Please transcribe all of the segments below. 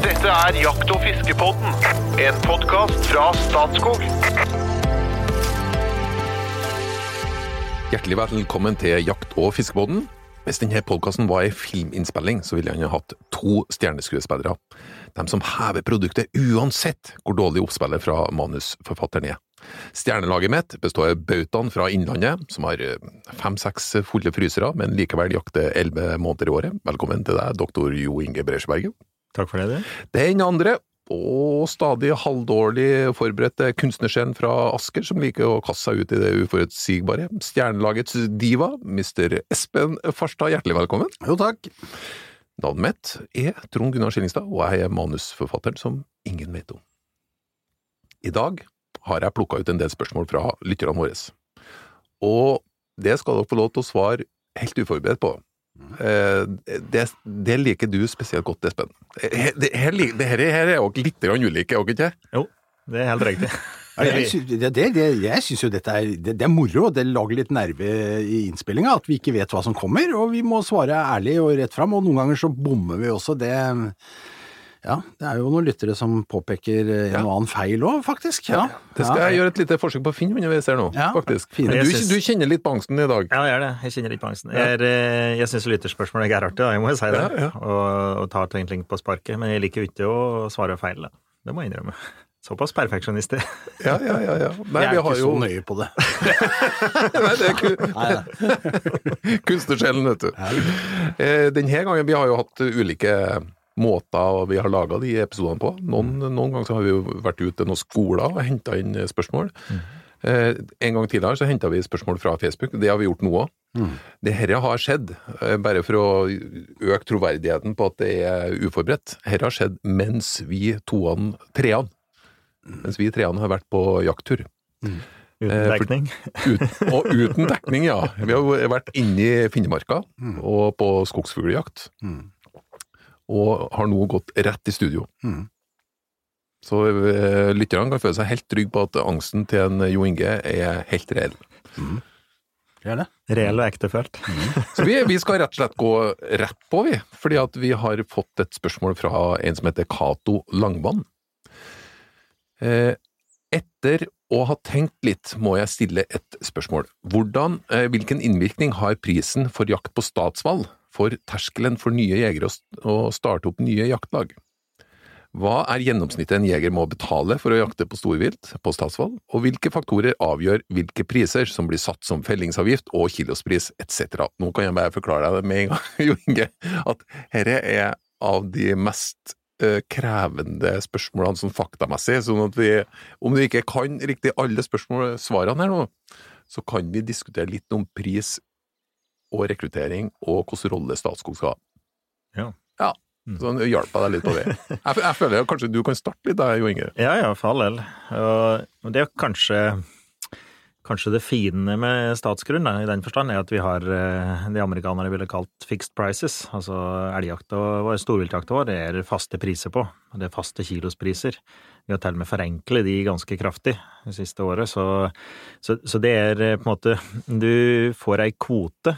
Dette er Jakt- og fiskepodden, en podkast fra Statskog. Hjertelig velkommen til Jakt- og fiskepodden. Hvis denne podkasten var en filminnspilling, så ville han ha hatt to stjerneskuespillere. De som hever produktet uansett hvor dårlig oppspillet fra manusforfatteren er. Stjernelaget mitt består av Bautaen fra Innlandet, som har eh, fem-seks fulle frysere, men likevel jakter elleve måneder i året. Velkommen til deg, doktor Jo Inge Bresjberget. Takk for det, du. Den andre, og stadig halvdårlig forberedte kunstnerscenen fra Asker, som liker å kaste seg ut i det uforutsigbare. Stjernelagets diva, Mr. Espen Farstad, hjertelig velkommen. Jo, takk. Navnet mitt er Trond Gunnar Skillingstad, og jeg er manusforfatteren som ingen vet om. I dag har jeg plukka ut en del spørsmål fra lytterne våre, og det skal dere få lov til å svare helt uforberedt på. Eh, Det, det liker du spesielt godt, Espen. Dette Det her, det her, her er jo litt ulike, er dere ikke? Jo, det er helt riktig. Jeg, sy- det, det, det, jeg syns jo dette er, det, det er moro, det lager litt nerve i innspillinga, at vi ikke vet hva som kommer, og vi må svare ærlig og rett fram, og noen ganger så bommer vi også. Det Ja, det er jo noen lyttere som påpeker en og annen feil òg, faktisk. Ja, Det skal ja. jeg gjøre et lite forsøk på å finne underveis her nå, Ja, faktisk. Du, du kjenner litt på angsten i dag. Ja, jeg gjør det. Jeg kjenner litt på angsten. Jeg, er, eh, jeg syns lytterspørsmål er gærartig, da. jeg må jo si det. Ja, ja. Og, og tar ting egentlig på sparket. Men jeg liker jo ikke å svare feil, da. Det må jeg innrømme. Såpass perfeksjonist er. Ja, ja, ja. ja. Nei, Jeg vi er har ikke jo så nøye på det. Nei, det er nei. kunstnersjelen, vet du. Eh, Denne gangen vi har jo hatt ulike måter vi har laga de episodene på. Noen, noen ganger så har vi jo vært ute til noen skoler og henta inn spørsmål. Eh, En gang tidligere så henta vi spørsmål fra Facebook, det har vi gjort nå òg. Det her har skjedd, eh, bare for å øke troverdigheten på at det er uforberedt, Her har skjedd mens vi toene, treene, mens vi treene har vært på jakttur. Uten Eh, dekning. Ut, og uten dekning, ja. Vi har vært inne i Finnemarka og på skogsfugljakt. Mm. Og har nå gått rett i studio. Mm. Så eh, lytterne kan føle seg helt trygge på at angsten til en Jo Inge er helt reell. Det er det. Reell og ektefølt. Så vi, vi skal rett og slett gå rett på, vi. Fordi at vi har fått et spørsmål fra en som heter Cato Langvann. Eh, etter å ha tenkt litt, må jeg stille et spørsmål. Hvordan, eh, hvilken innvirkning har prisen for jakt på statsvalg for terskelen for nye jegere å starte opp nye jaktlag? Hva er gjennomsnittet en jeger må betale for å jakte på storvilt på statsvalg, og hvilke faktorer avgjør hvilke priser som blir satt som fellingsavgift og kilospris etc.? Nå kan jeg bare forklare deg det med en gang, Jo Inge, at dette er av de mest eh, krevende spørsmålene sånn faktamessig, sånn at vi, om du ikke kan riktig alle spørsmål, svarene her nå, så kan vi diskutere litt om pris og rekruttering og hvilken rolle Statskog skal ha. Ja. Ja, så hjalp jeg deg litt på det. Jeg, jeg føler kanskje du kan starte litt der, Jo Inge. Ja, ja, for all del. Og det er kanskje Kanskje det fine med statsgrunn, i den forstand, er at vi har eh, det amerikanere ville kalt fixed prices. Altså elgjakta og storviltjakta vår det er faste priser på. og Det er faste kilospriser. Vi har til og med forenklet de ganske kraftig det siste året. Så, så, så det er eh, på en måte Du får ei kvote,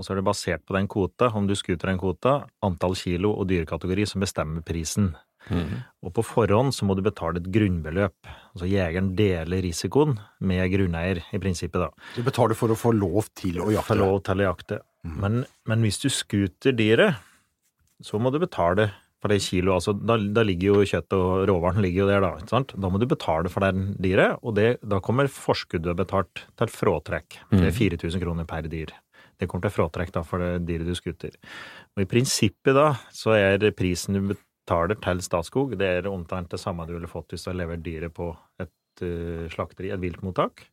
og så er det basert på den kvota, om du skuter den kvota, antall kilo og dyrekategori som bestemmer prisen. Og på forhånd så må du betale et grunnbeløp. Altså jegeren deler risikoen med grunneier, i prinsippet, da. Du betaler for å få lov til å Få For lov til å jakte. Men, men hvis du skuter dyret, så må du betale for det kilo. Altså, da, da ligger jo kjøttet og råvaren ligger jo der, da. ikke sant? Da må du betale for den dyret, og det, da kommer forskuddet betalt til fråtrekk. Det er 4000 kroner per dyr. Det kommer til fråtrekk da, for det dyret du skuter. Og i prinsippet da, så er prisen du betaler til Statskog, det er omtrent det samme du ville fått hvis du hadde levert dyret på et eh, slakteri, et viltmottak.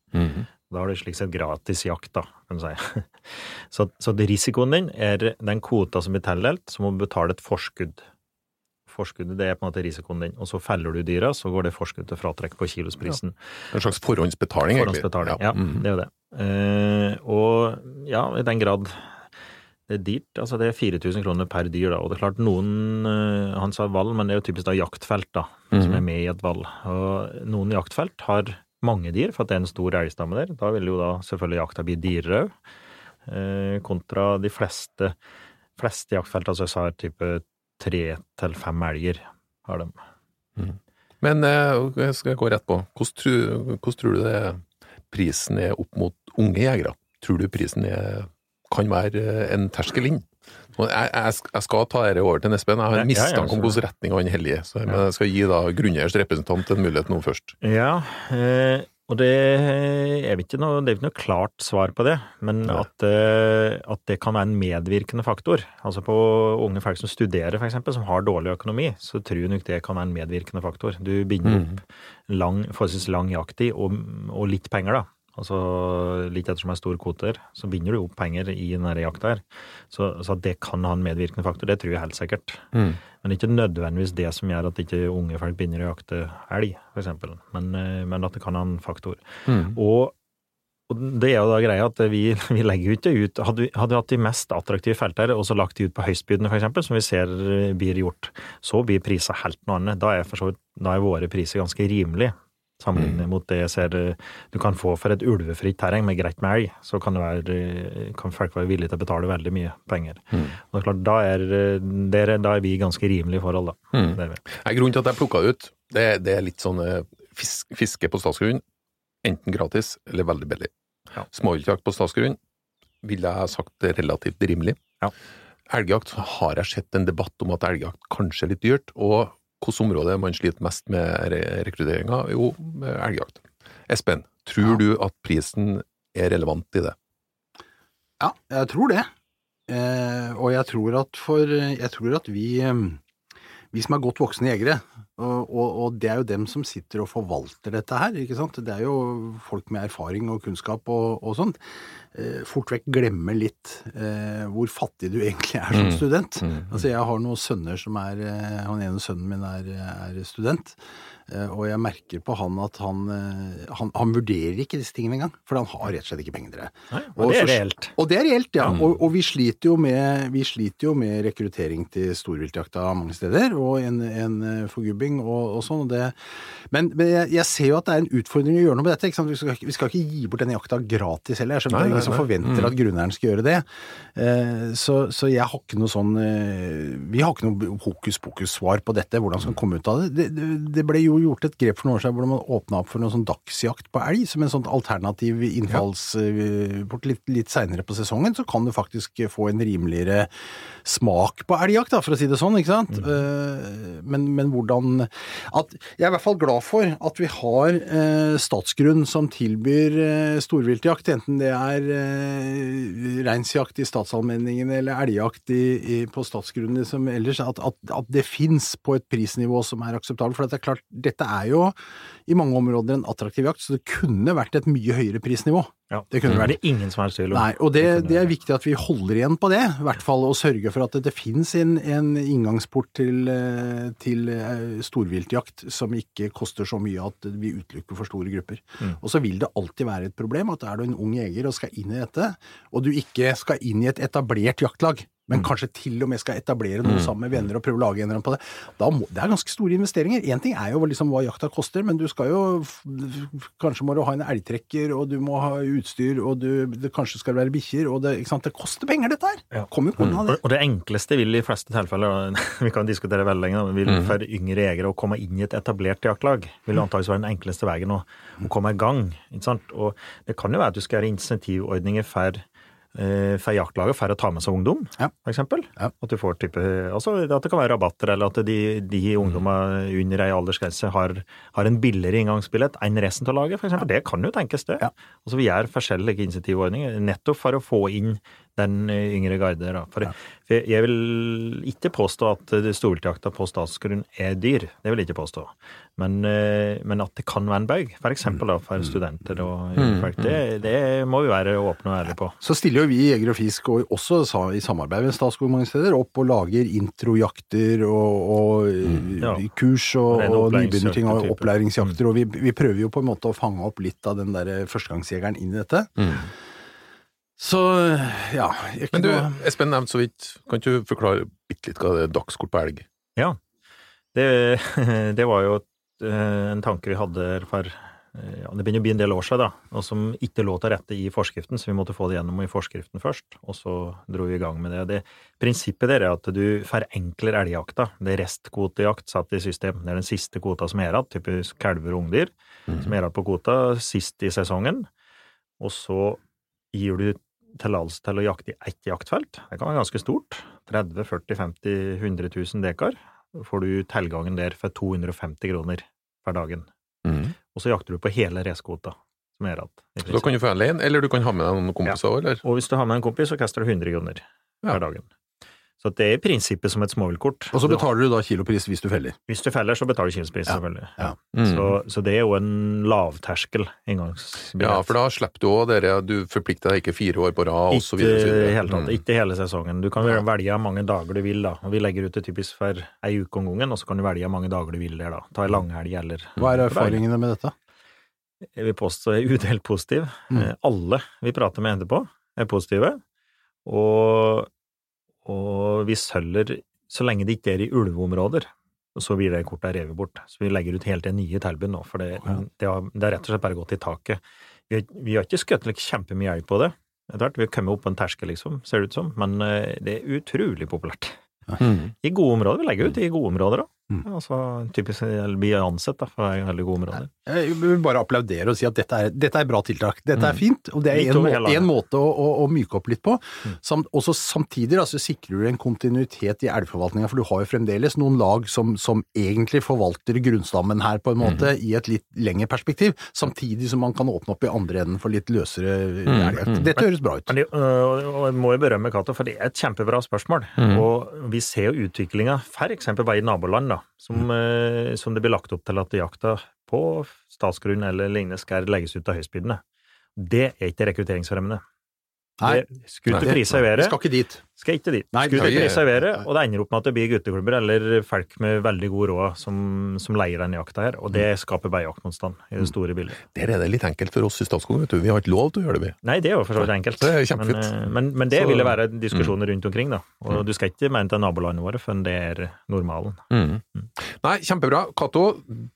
Da har du slik sett gratis jakt, da, kan du si. Så, så det risikoen din er den kvota som blir tildelt, så må du betale et forskudd. Forskuddet det er på en måte risikoen din, og så feller du dyra, så går det forskuddet til fratrekk på kilosprisen. En slags forhåndsbetaling, egentlig. Forhåndsbetaling, ja, Mm. det er jo det. Eh, og ja, i den grad det er dyrt, altså det er 4000 kroner per dyr, da, og det er klart noen, eh, han sa vall, men det er jo typisk da jaktfelt, da, som er med i et vall. Og noen jaktfelt har mange dyr, for at det er en stor elgstamme der. Da vil jo da selvfølgelig jakta bli dyrere òg. Eh, kontra de fleste, fleste jaktfelt, altså jeg sa type tre til fem elger har de. Men eh, jeg skal gå rett på. Hvordan tror, hvordan tror du det prisen er opp mot unge jegere? Tror du prisen er, kan være eh, en terskel inn? Jeg, jeg, jeg skal ta dette over til Espen. Jeg har en mistanke om hvilken retning han heller i. Så men jeg skal gi da grunneieres representant en mulighet nå først. Ja, eh, og det er vel ikke noe, det er ikke noe klart svar på det, men at, eh, at det kan være en medvirkende faktor. Altså på unge folk som studerer, eksempel, som har dårlig økonomi, så tror jeg nok det kan være en medvirkende faktor. Du binder Mm. opp lang, forholdsvis lang jakttid og, og litt penger, da. Altså litt ettersom det er store kvoter, så binder du opp penger i denne jakta her. Så, så at det kan ha en medvirkende faktor, det tror jeg helt sikkert. Mm. Men ikke nødvendigvis det som gjør at ikke unge folk begynner å jakte elg, eksempel. Men, eh, men at det kan ha en faktor. Mm. Og, og det er jo da greia at vi, vi legger jo ikke ut Hadde vi, hadde vi hatt de mest attraktive feltene og så lagt de ut på høystbydende, eksempel, som vi ser eh, blir gjort, så blir priser helt noe annet. Da er, for så vidt, da er våre priser ganske rimelige. Sammenlignet mot det jeg ser eh, du kan få for et ulvefritt terreng med greit med elg, så kan, det være, eh, kan folk være villige til å betale veldig mye penger. Mm. Og klart, da er, eh, der er- da er vi i ganske rimelige forhold, da. Mm. Grunnen til at jeg plukka ut, det, det er litt sånn fisk, fiske på statsgrunn. Enten gratis eller veldig billig. Ja. Småviltjakt på statsgrunn ville jeg sagt relativt rimelig. Ja. Elgjakt har jeg sett en debatt om at elgjakt kanskje er litt dyrt, og hvilket område man sliter mest med re- rekrutteringa? Jo, elgjakt. Espen, tror Ja. du at prisen er relevant i det? Ja, jeg tror det. Eh, og jeg tror at for Jeg tror at vi eh, vi som er godt voksne jegere, og, og, og det er jo dem som sitter og forvalter dette her, ikke sant. Det er jo folk med erfaring og kunnskap og, og sånt. Eh, fort vekk glemmer litt eh, hvor fattig du egentlig er som Mm. student. Mm. Altså jeg har noen sønner som er eh, Han ene sønnen min er, er student. Eh, Og jeg merker på han at han, eh, han, han vurderer ikke disse tingene engang. For han har rett og slett ikke penger til det. Nei, Og og det er reelt. Og det er reelt, ja. Mm. Og, og vi, sliter jo med, vi sliter jo med rekruttering til storviltjakta mange steder, og en, en eh, forgubbing og, og sånn. Det, men men jeg, jeg ser jo at det er en utfordring å gjøre noe med dette. Vi, skal, vi skal ikke gi bort denne jakta gratis heller. Jeg skjønner det er ingen som forventer Mm. at grunneieren skal gjøre det. Eh, så, så jeg har ikke noe sånn Vi har ikke noe hokus pokus-svar på dette, hvordan skal komme ut av det. Det, det. det ble jo gjort et grep for noen år siden hvor man åpna opp for noen sånn dagsjakt på elg, som en sånn alternativ innfallsport litt, litt seinere på sesongen. Så kan du faktisk få en rimeligere smak på elgjakt, da, for å si det sånn. ikke sant? Eh, Men, men hvordan at, Jeg er i hvert fall glad for at vi har eh, Statsgrunn som tilbyr eh, storviltjakt, enten det er eh, reinsjakt i statsallmenningene eller elgjakt i, i, på statsgrunnene som ellers, at, at, at det fins på et prisnivå som er akseptabelt. For det er klart, dette er jo i mange områder en attraktiv jakt, så det kunne vært et mye høyere prisnivå. Ja. Det kunne vært. Det er ingen som helst tvil om. Nei, og det, det er viktig at vi holder igjen på det, i hvert fall, og sørger for at det, det finnes en, en inngangsport til, eh, til eh, storviltjakt som ikke koster så mye at vi utelukker for store grupper. Mm. Og så vil det alltid være et problem at er du en ung jeger og skal inn i dette, og du ikke skal inn i et etablert jaktlag, men kanskje til og med skal etablere noe Mm. sammen med venner og prøve å lage en eller annen på det, da må, det er ganske store investeringer. Én ting er jo liksom hva jakta koster, men du skal jo Kanskje må du ha en elgtrekker, og du må ha utstyr, og du, det kanskje skal være bikkjer, og det, det koster penger, dette her! Ja. Kommer jo unna det. Og og det enkleste vil i fleste tilfeller, vi kan diskutere veldig lenge, vil for yngre jegere å komme inn i et etablert jaktlag vil antakeligvis være den enkleste veien å, å komme i gang. Ikke sant? Og det kan jo være at du skal gjøre insentivordninger for, for jaktlaget for å ta med seg ungdom, Ja. for eksempel. Ja. At du får type, altså at det kan være rabatter, eller at de, de ungdommene under ei aldersgrense har, har en billigere inngangsbillett enn resten av laget, for eksempel. Det kan jo tenkes, det. Ja. Altså vi gjør forskjellige insentivordninger, nettopp for å få inn den eh, yngre garde. Da. For, for jeg vil ikke påstå at eh, storviltjakta på statsgrunn er dyr, det vil jeg ikke påstå. Men, eh, men at det kan være en bøyg, for eksempel for studenter og yngre folk, det, det må vi være åpne og ærlige på. Så stiller jo vi i Jeger og Fisk, og også i samarbeid med Statskog mange steder, opp og lager introjakter og, og Ja. kurs og, og nybegynnerting og opplæringsjakter. Mm. og vi, vi prøver jo på en måte å fange opp litt av den der førstegangsjegeren inn i dette. Mm. Så ja ikke Men du, noe- Espen nevnte så vidt, kan ikke du forklare bitte litt hva det er dagskort på elg? Det, det var jo eh, en tanke vi hadde for eh, ja, det begynner å bli en del år siden, da, og som ikke lå til rette i forskriften, så vi måtte få det gjennom i forskriften først, og så dro vi i gang med det. det prinsippet der er at du forenkler elgjakta. Det er restkvotejakt satt i system. Det er den siste kvota som er igjen, typisk kalver og ungdyr, som er igjen på kvota sist i sesongen, og så gir du tillatelse til å jakte i ett jaktfelt. Det kan være ganske stort. 30 40 50 100 000 dekar. Får du tilgangen der for 250 kroner per dagen. Mm. Og så jakter du på hele reskvota. som er igjen. Så da kan du få alene, eller du kan ha med deg noen kompiser òg, eller? Og hvis du har med en kompis, så kaster du 100 kroner Ja. per dagen. Så det er i prinsippet som et småviltkort. Og så betaler du da kilopris hvis du feller. Hvis du feller, så betaler du kilopris, Ja. selvfølgelig. Ja. Mm. Så, så det er jo en lavterskel inngangsbillett. Ja, for da slipper du òg dere Du forplikter deg ikke fire år på rad, og så Ikke videre. Ikke i hele tatt. Mm. Ikke hele sesongen. Du kan Ja. velge hvor mange dager du vil, da. Og vi legger ut det typisk for ei uke om gangen, og så kan du velge hvor mange dager du vil der, da. Ta ei langhelg eller Hva er erfaringene med dette? Jeg vil påstå jeg er udelt positiv. Mm. Eh, Alle vi prater med etterpå, er positive. Og, og vi sølger så lenge det ikke er i ulveområder. Så blir det kortet revet bort. Så vi legger ut helt til nye tilbud nå, for det, Ja. det, har, det har rett og slett bare gått i taket. Vi, har- vi har ikke skutt like kjempemye elg på det. Etter hvert, Vi har kommet opp på en terskel, liksom, ser det ut som, men eh, det er utrolig populært. Mm. I gode områder. Vi legger ut i gode områder òg. Mm. Altså, typisk bli ansett da, for å være veldig gode områder. Jeg vil bare applaudere og si at dette er, dette er bra tiltak. Dette er Mm. fint, og det er en, må, en måte å, å, å myke opp litt på. Mm. Samt, også samtidig altså, sikrer du en kontinuitet i elgforvaltninga, for du har jo fremdeles noen lag som, som egentlig forvalter grunnstammen her på en måte i et litt lengre perspektiv, samtidig som man kan åpne opp i andre enden for litt løsere elgjakt. mm. Dette høres bra ut. Men øh, og jeg må jo berømme Cato, for det er et kjempebra spørsmål. Og vi ser jo utviklinga, eksempel bare i naboland, da, som, øh, som det blir lagt opp til at jakta på statsgrunn eller lignende skal legges ut av høystbydende. Det er ikke rekrutteringsfremmende. Nei, Det- Skutt Nei. prisa i vi været, skal ikke dit. Skal ikke dit. Nei, ikke nei. og det ender opp med at det blir gutteklubber eller folk med veldig god råd som, som leier den jakta her, og det skaper bare jaktmotstand i det store bildet. Der er det litt enkelt for oss i Statskog, vet du. Vi har ikke lov til å gjøre det, vi. Nei, det er jo for så vidt enkelt. Det er kjempefint. Men, eh, men, men det Så- ville være diskusjoner rundt omkring, da. Og du skal ikke mene til nabolandene våre før det er normalen. Mm. Nei, kjempebra. Cato,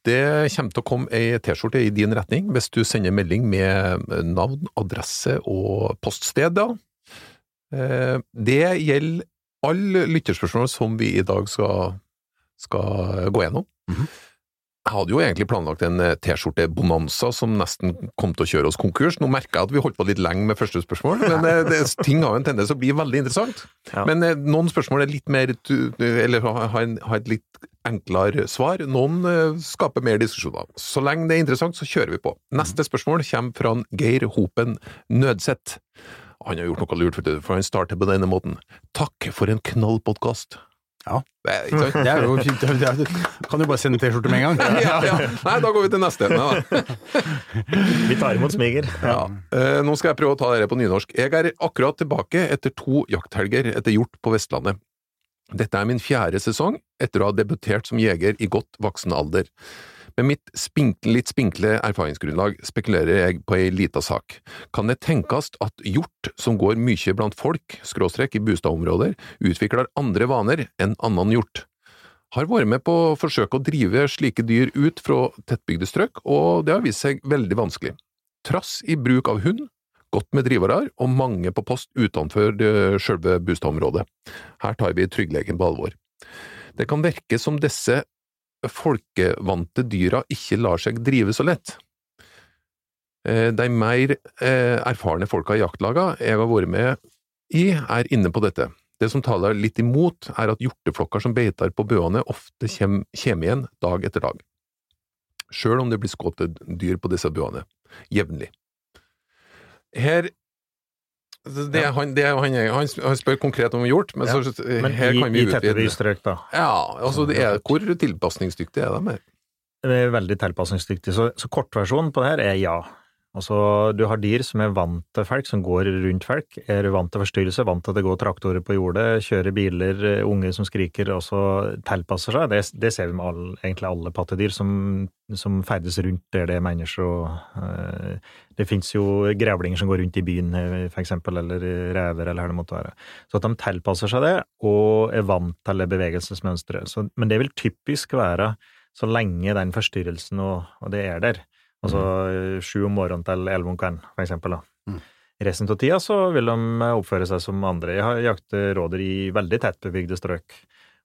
det kommer til å komme ei T-skjorte i din retning hvis du sender melding med navn, adresse og poststed, da. Eh, Det gjelder alle lytterspørsmål som vi i dag skal, skal gå gjennom. Mhm. Jeg hadde jo egentlig planlagt en eh, T-skjorte-bonanza som nesten kom til å kjøre oss konkurs. Nå merker jeg at vi holdt på litt lenge med første spørsmål, men eh, det, ting har jo en tendens å bli veldig interessant. Ja. Men noen spørsmål er litt mer Eller har har en- har et litt enklere svar. Noen skaper mer diskusjoner. Så lenge det er interessant, så kjører vi på. Neste spørsmål kommer fra Geir Hopen Nødseth. Han har gjort noe lurt, for han starter på denne måten. Takk for en knallpodkast. Ja. Det er ikke sant? Det er jo fint. Kan du bare sende T-skjorte med en gang? Ja, ja. Nei, da går vi til neste. Nei. Vi tar imot smiger. Ja. Eh, nå skal jeg prøve å ta dere på nynorsk. Jeg er akkurat tilbake etter to jakthelger etter hjort på Vestlandet. Dette er min fjerde sesong etter å ha debutert som jeger i godt voksen alder. Med mitt spinkle, litt spinkle erfaringsgrunnlag spekulerer jeg på ei lita sak. Kan det tenkes at hjort som går mye blant folk, skråstrek i bostadområder, utvikler andre vaner enn annen hjort? Har vært med på å forsøke å drive slike dyr ut fra tettbygde strøk, og det har vist seg veldig vanskelig. Trass i bruk av hund, godt med drivere og mange på post utenfor selve bostadområdet. Her tar vi trygglegen på alvor. Det kan virke som disse folkevante dyra ikke lar seg drive så lett. Eh, De mer eh, erfarne folka i jaktlaga jeg har vært med i, er inne på dette. Det som taler litt imot, er at hjorteflokker som beiter på bøene ofte kommer igjen dag etter dag. Sjøl om det blir skutt dyr på disse bøene, jevnlig. Her det er han, det han, han, han spør konkret om hjort, men, Ja, så, Men her i, kan vi i utvide. Strøk, da. Ja, altså det er, hvor tilpasningsdyktige er de her? Er veldig tilpasningsdyktig. Så, så kortversjonen på det her er ja. Altså, du har dyr som er vant til folk, som går rundt folk, er vant til forstyrrelse, vant til at det går traktorer på jordet, kjører biler, unge unger som skriker, og så tilpasser seg. Det, det ser vi med all, egentlig alle pattedyr som, som ferdes rundt der det er mennesker. Og, eh, det finnes jo grevlinger som går rundt i byen, eh, for eksempel, eller rever, eller hva det måtte være. Så at de tilpasser seg det, og er vant til det bevegelsesmønsteret. Men det vil typisk være så lenge den forstyrrelsen og, og det er der. Altså eh, sju om morgenen til elleve om kvelden, for eksempel. da. Mm. Resten av tida så vil de oppføre seg som andre. Jeg har jakter rådyr i veldig tettbebygde strøk,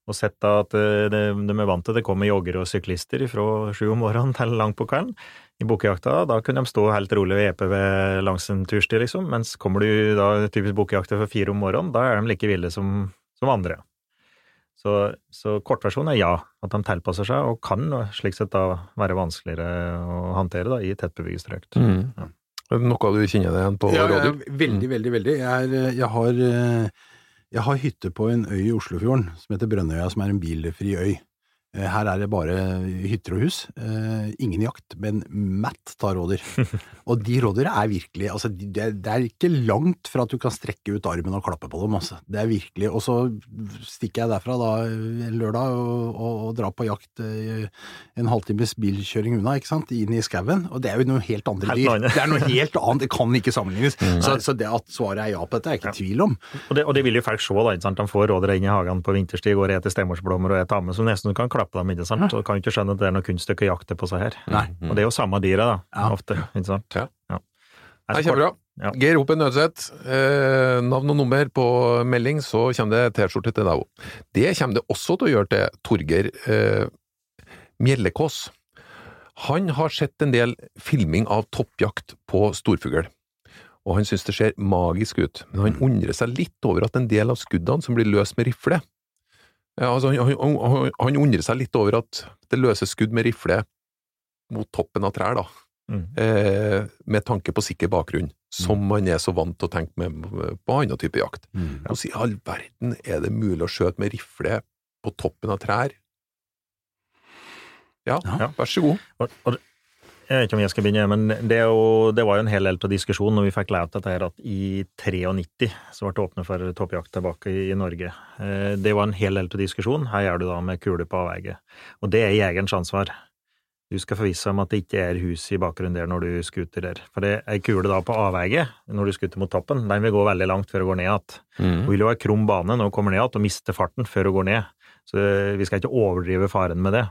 og sett at eh, de, er vant til det kommer joggere og syklister fra sju om morgenen til langt på kvelden. I bukkejakta da kunne de stå helt rolig ved langs en tursti, liksom, mens kommer du da typisk bukkejakta for fire om morgenen, da er de like ville som, som andre. Så, så kortversjonen er ja, at de tilpasser seg, og kan slik sett da være vanskeligere å håndtere da, i tettbebygde strøk. Mm. Ja. Noe du kjenner deg igjen på, Ja, ja, rådyr? veldig, veldig, veldig. Jeg, er, jeg, har, eh, jeg har hytte på en øy i Oslofjorden som heter Brønnøya, som er en bilfri øy. Eh, Her er det bare hytter og hus. Eh, Ingen jakt, men Matt tar rådyr. Og de rådyra er virkelig altså, det, er- ikke langt fra at du kan strekke ut armen og klappe på dem. Altså. Det er virkelig Og så stikker jeg derfra da en lørdag og, og, og drar på jakt eh, en halvtimes bilkjøring unna, ikke sant, inn i skauen. Og det er jo noe helt andre dyr. Det er noe helt annet, det kan ikke sammenlignes. Så, så det at svaret er ja på dette, er jeg ikke i tvil om. Og det, og det vil jo folk se, da. ikke sant? De får rådyra inn i hagen på vinterstid, går og eter stemorsblomster og et amme som nesten kan klappe dem, ikke sant? Og kan jo ikke skjønne at det er noe kunststykke å jakte på seg her. Nei. Og det er jo samme dyret, da, Ja. ofte. ikke sant? Ja. Ja. Det er kjempebra. Ja. Geir Hopen Nødseth, eh, navn og nummer på melding, så kommer det T-skjorte til deg òg. Det kommer det også til å gjøre til Torgeir eh, Mjellekås. Han har sett en del filming av toppjakt på storfugl, og han synes det ser magisk ut, men han undrer seg litt over at en del av skuddene som blir løst med rifle ja, altså, han, han, han, undrer seg litt over at det løses skudd med rifle mot toppen av trær, da Mm. eh, med tanke på sikker bakgrunn, som man er så vant til å tenke med på annen type jakt. Hvordan i all verden er det mulig å skjøte med rifle på toppen av trær? Ja, Ja. vær så god. Og, og, jeg vet ikke om jeg skal begynne, men det, jo, det var jo en hel del av diskusjonen når vi fikk lært dette her, at i 93 så ble det åpnet for toppjakt tilbake i, Norge. Eh, det var en hel del av diskusjonen. Her gjør du da med kule på avveie. Og det er jegerens ansvar. Du skal forvisse om at det ikke er hus i bakgrunnen der når du skuter der. For det ei kule da på avveie, når du skuter mot toppen, den vil gå veldig langt før du går ned igjen. Mm. Det vil jo ha krum bane når du kommer ned igjen og mister farten før du går ned. Så vi skal ikke overdrive faren med det.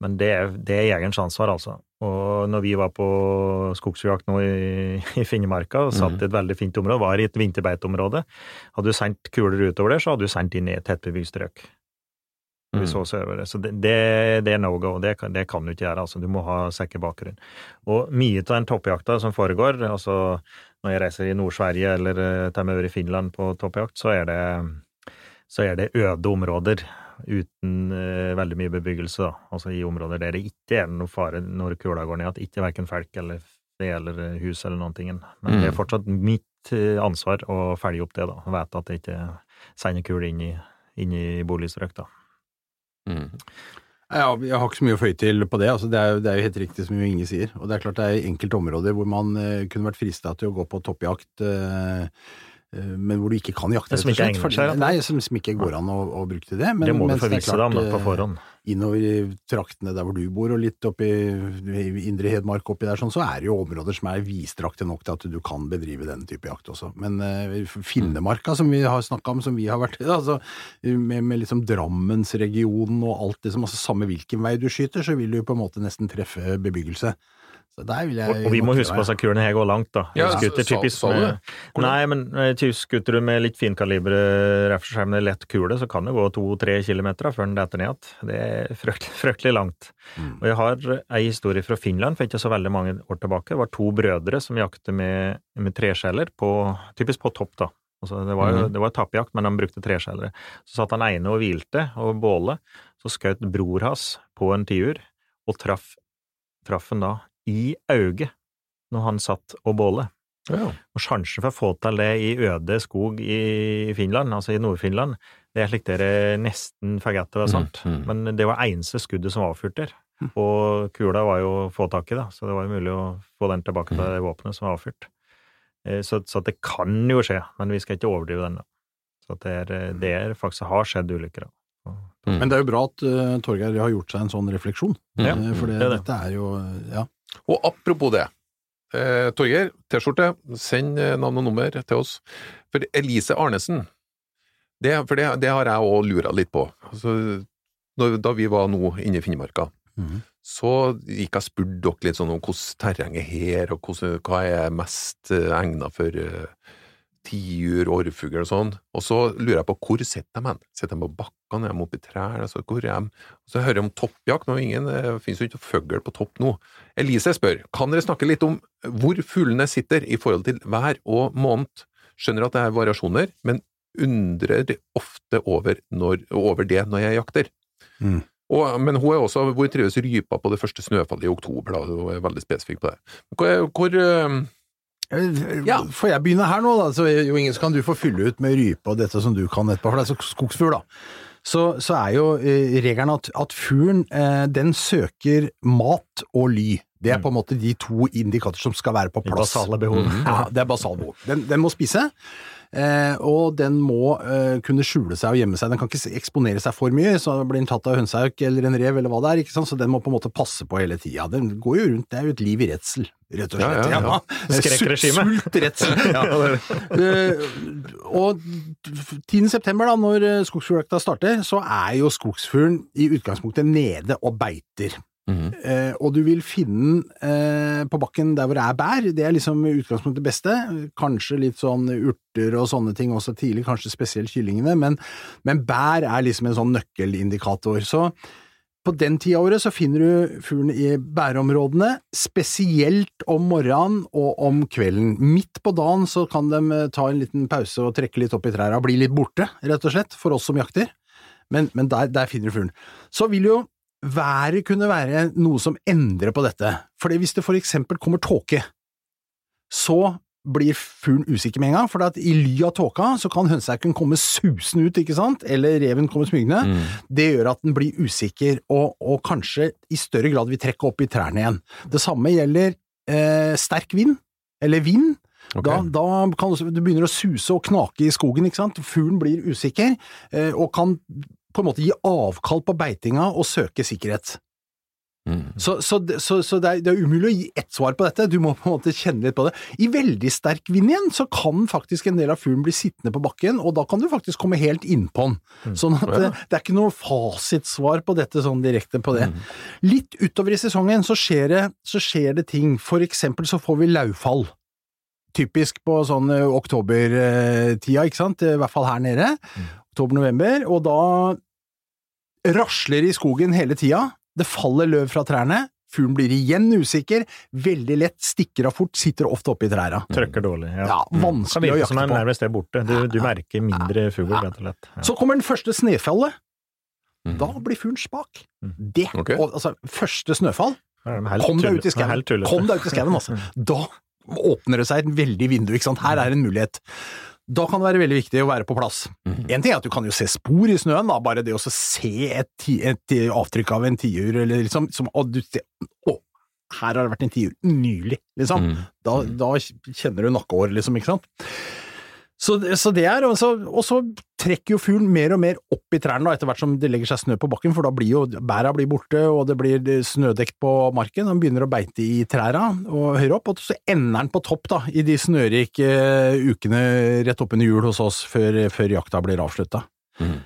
Men det er, det er jegerens ansvar, altså. Og når vi var på skogsjakt nå i, i Finnmarka og satt i et veldig fint område, var i et vinterbeiteområde, hadde du sendt kuler utover der, så hadde du sendt inn i et tettbebygd strøk. Mm. så. Så det, det, det er no go. Det, kan- det kan du ikke gjøre. altså. Du må ha sikker bakgrunn. Og mye av den toppjakta som foregår, altså når jeg reiser i Nord-Sverige eller til og med i Finland på toppjakt, så er det, så er det øde områder uten eh, veldig mye bebyggelse, da. Altså i områder der det ikke er noe fare når kula går ned, at ikke verken folk eller fe eller eh, hus eller noen ting. Men det er Mm. fortsatt mitt eh, ansvar å følge opp det, da. Vite at det ikke sender kul inn i, inn i boligstrøk, da. Mm. Ja, jeg har ikke så mye å føye til på det. Altså, det, er, jo- det er jo helt riktig som Inge sier. Og det er klart det er enkelte områder hvor man eh, kunne vært frista til å gå på toppjakt, eh, men hvor du ikke kan jakte, rett og slett. Fordi-. Nei, som, som ikke går an å, å bruke til det. Men, det må du mens forvisse deg om på eh, forhånd. Innover i traktene der hvor du bor, og litt oppi i Indre Hedmark oppi der, sånn, så er det jo områder som er vidstrakte nok til at du kan bedrive denne type jakt også. Men uh, Finnemarka, som vi har snakka om, som vi har vært i, altså, med, med liksom Drammensregionen og alt det som altså Samme hvilken vei du skyter, så vil du på en måte nesten treffe bebyggelse. Så der vil jeg Og, og vi må huske på at kulene her går langt, da. Ja, skuter typisk med Nei, men eh, skuter du med litt finkalibre rifleskjerm med lett kule, så kan det gå to-tre kilometer før den detter ned igjen. Det er fryktelig, fryktelig langt. Mm. Og jeg har ei historie fra Finland for ikke så veldig mange år tilbake. Det var to brødre som jakter med, med treskjeller, på, typisk på topp, da. Altså, det var Mhm. var tappjakt, men de brukte treskjellere. Så satt han ene og hvilte over bålet. Så skjøt bror hans på en tiur, og traff, traff han da i øyet når han satt og bålet. Ja. Og sjansen for å få til det i øde skog i Finland, altså i Nord-Finland, det er slik dere nesten forget det var sant. Mm, mm. Men det var eneste skuddet som var avfyrt der. Og kula var jo å få tak i, da, så det var jo mulig å få den tilbake til det våpenet som var avfyrt. Eh, Så, så det kan jo skje, men vi skal ikke overdrive den. da. Så at det er, eh, det er faktisk har skjedd ulykker. da. Men det er jo bra at uh, Torgeir har gjort seg en sånn refleksjon. Ja, for det, det er det. dette er jo Ja. Og apropos det, eh, Torgeir, T-skjorte, send eh, navn og nummer til oss. For Elise Arnesen, det, for det, det har jeg òg lura litt på. Altså, når, da vi var nå inne i Finnmarka, Mhm. så gikk jeg og spurte dere litt sånn om hvordan terrenget her, og hvordan, hva er mest egna for eh, tiur, orrfugl og sånn. Og så lurer jeg på hvor sitter de hen? Sitter de på bakkene, er de oppi trær? Altså, hvor er de? Og så hører jeg om toppjakt, men ingen, det finnes jo ikke fugl på topp nå. Elise spør, kan dere snakke litt om hvor fuglene sitter i forhold til vær og måned? Skjønner at det er variasjoner, men undrer ofte over, når, over det når jeg jakter. Mm. Og, men hun er også Hvor trives rypa på det første snøfallet i oktober? da, Hun er veldig spesifikk på det. Hvor, hvor eh, Ja. Får jeg begynne her nå, da? Så jo ingen så kan du få fylle ut med rype og dette som du kan etterpå, for det er så skogsfugl, da. Så, så er jo eh, regelen at, at fuglen eh, den søker mat og ly. Det er på en måte de to indikatorer som skal være på plass. basale behovene. Ja, det er basalbehov. Den, den må spise, eh, og den må eh, kunne skjule seg og gjemme seg. Den kan ikke eksponere seg for mye, så blir den tatt av hønsehauk eller en rev eller hva det er, ikke sant? så den må på en måte passe på hele tida. Den går jo rundt, det er jo et liv i redsel, rett og slett. ja, ja. Er Skrekkregime. sult- redsel. Ja. Eh, og 10. september, da, når eh, skogsfugljakta starter, så er jo skogsfuglen i utgangspunktet nede og beiter. Mhm. Eh, og du vil finne den eh, på bakken der hvor det er bær, det er liksom utgangspunktet det beste. Kanskje litt sånn urter og sånne ting også tidlig, kanskje spesielt kyllingene, men, men bær er liksom en sånn nøkkelindikator. Så på den tida av året så finner du fuglen i bærområdene, spesielt om morgenen og om kvelden. Midt på dagen så kan de eh, ta en liten pause og trekke litt opp i trærne, bli litt borte, rett og slett, for oss som jakter. Men, men der, der finner du fuglen. Så vil jo været kunne være noe som endrer på dette. For hvis det for eksempel kommer tåke, så blir fuglen usikker med en gang, for at i ly av tåka så kan hønsehauken komme susende ut, ikke sant, eller reven komme smygende. Mm. Det gjør at den blir usikker, og, og kanskje i større grad vil trekke opp i trærne igjen. Det samme gjelder eh, sterk vind, eller vind. Okay. Da, da kan det begynner å suse og knake i skogen, ikke sant. Fuglen blir usikker, eh, og kan på en måte gi avkall på beitinga og søke sikkerhet. Mm. Så, så, så, så det, er, det er umulig å gi ett svar på dette, du må på en måte kjenne litt på det. I veldig sterk vind igjen, så kan faktisk en del av fuglen bli sittende på bakken, og da kan du faktisk komme helt innpå den. Sånn at det, det er ikke noe fasitsvar på dette sånn direkte på det. Litt utover i sesongen så skjer det, så skjer det ting, for eksempel så får vi lauvfall. Typisk på sånn eh, oktobertida, ikke sant, i hvert fall her nede. Oktober-november, og da rasler det i skogen hele tida. Det faller løv fra trærne. Fuglen blir igjen usikker, veldig lett, stikker av fort, sitter ofte oppe i trærne. Trøkker dårlig. Ja. Ja, vanskelig å virke som er nærmest det borte. Du, du merker mindre fugl, rett og slett. Ja. Så kommer den første snøfallet. Mhm. Da blir fuglen spak. Mm. Det, og, altså, første snøfall, kom deg ut i skauen. Kom deg ut i skauen, altså. Da åpner det seg et veldig vindu, ikke sant. Her er en mulighet. Da kan det være veldig viktig å være på plass. Mhm. En ting er at du kan jo se spor i snøen, da, bare det å se et, ti- et avtrykk av en tiur, eller liksom, som, og du ser, å, her har det vært en tiur, nylig, liksom. Mm. Da, da kjenner du nakkehår, liksom, ikke sant? Så, så det er, og så, og så trekker jo fuglen mer og mer opp i trærne da, etter hvert som det legger seg snø på bakken, for da blir jo bæra blir borte, og det blir snødekt på marken, og den begynner å beite i trærne og høyere opp, og så ender den på topp da, i de snørike eh, ukene rett oppunder jul hos oss, før, før jakta blir avslutta. Mm.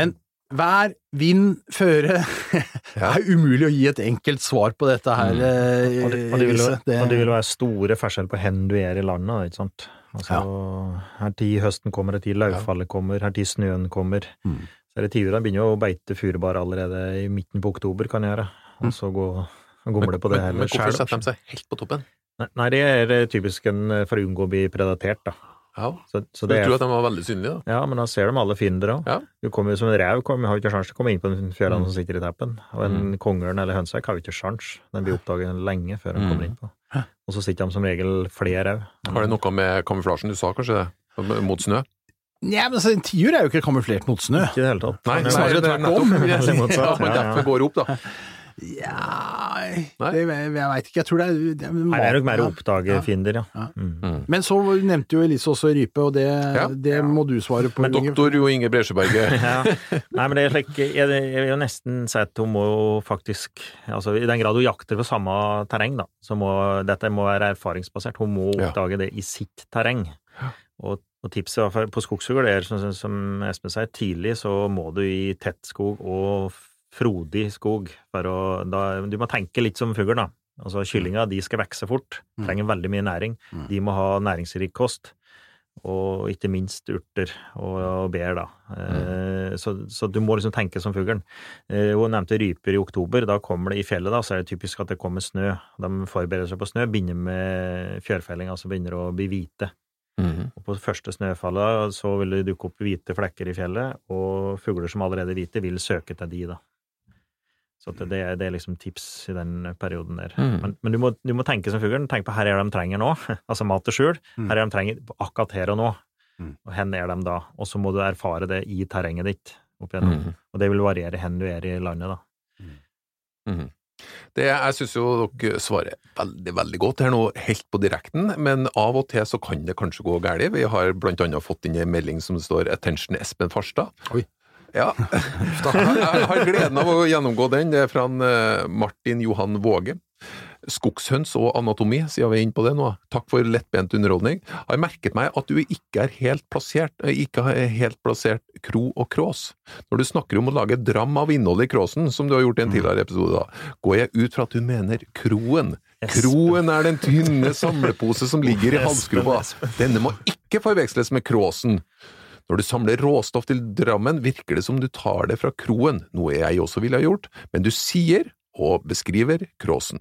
Men vær, vind, føre Det er umulig å gi et enkelt svar på dette her, Mm. eh, Og det, og, det vil, Det- og det vil være store forskjell på hvor du er i landet, ikke sant. Altså, her tid høsten kommer, her tid lauvfallet kommer, her tid snøen kommer. Mm. Så er det tider de begynner å beite furubar allerede i midten på oktober, kan gjøre. Og så gå gomle på det hele men hvorfor setter de seg helt på toppen? Nei, Nei, det er eh, typisk en for å unngå å bli predatert, da. Ja. Så, så Du tror at de var veldig synlige, da? ja, men da ser de alle fiender òg. Ja. Du kommer jo som en rev, kom, har jo ikke sjans til å komme inn på den fjellene Mm. som sitter i teppen. Og en Mm. kongeørn eller hønsehauk har jo ikke sjans. Den blir oppdaget lenge før den Mm. kommer inn på. Og så sitter de som regel flere òg. Har det noe med kamuflasjen? Du sa kanskje det? Mot snø? Ja, men altså, En tiur er jo ikke kamuflert mot snø. Ikke i det hele tatt. Nei, snarere det er tvert nettopp. om. derfor går opp, da. Ja Nei? det, Jeg, jeg veit ikke, jeg tror det er, det er Nei, det er nok mer å Ja. oppdage Ja. fiender, ja. Ja. Mm. Mm. Men så nevnte jo Elise også rype, og det, Ja. det må du svare på. Men Doktor Jo Inge Bresjeberget. Ja. Nei, men det er slik, jeg, jeg vil jo nesten si at hun må jo faktisk altså I den grad hun jakter på samme terreng, da, så må dette må være erfaringsbasert. Hun må Ja. oppdage det i sitt terreng. Og, og tipset på skogsfugl er, som, som Espen sier, tidlig så må du i tett skog og frodig skog. For å, da, du må tenke litt som fugl, da. Altså Kyllinga de skal vokse fort, trenger veldig mye næring. Mm. De må ha næringsrik kost, og ikke minst urter og, og bær, da. Eh, så, så du må liksom tenke som fuglen. Eh, hun nevnte ryper i oktober. Da kommer det i fjellet, da, så er det typisk at det kommer snø. De forbereder seg på snø, begynner med fjørfelling, altså begynner å bli hvite. Mhm. Og på første snøfallet så vil det dukke opp hvite flekker i fjellet, og fugler som allerede er hvite, vil søke til de, da. Så at det, det er liksom tips i den perioden der. Mm. Men, men du, må, du må tenke som fuglen. Tenk på her er de trenger nå, altså mat til skjul. Mm. Her er de trenger akkurat her og nå. Mm. Og hen er de da? Og så må du erfare det i terrenget ditt opp igjennom. Mhm. Og det vil variere hen du er i landet, da. Mm. Det, jeg syns jo dere svarer veldig, veldig godt her nå, helt på direkten, men av og til så kan det kanskje gå galt. Vi har blant annet fått inn en melding som står 'Attention Espen Farstad'. Oi. Ja, jeg har gleden av å gjennomgå den. Det er fra eh, Martin Johan Våge. Skogshøns og anatomi, siden vi er inne på det nå. Takk for lettbent underholdning. Har merket meg at du ikke er helt plassert, eh, ikke har helt plassert kro og krås. Når du snakker om å lage dram av innholdet i kråsen, som du har gjort i en tidligere episode, da, går jeg ut fra at du mener kroen. Kroen er den tynne samlepose som ligger i halsgropa. Denne må ikke forveksles med kråsen. Når du samler råstoff til drammen, virker det som du tar det fra kroen, noe jeg også ville ha gjort, men du sier og beskriver kråsen.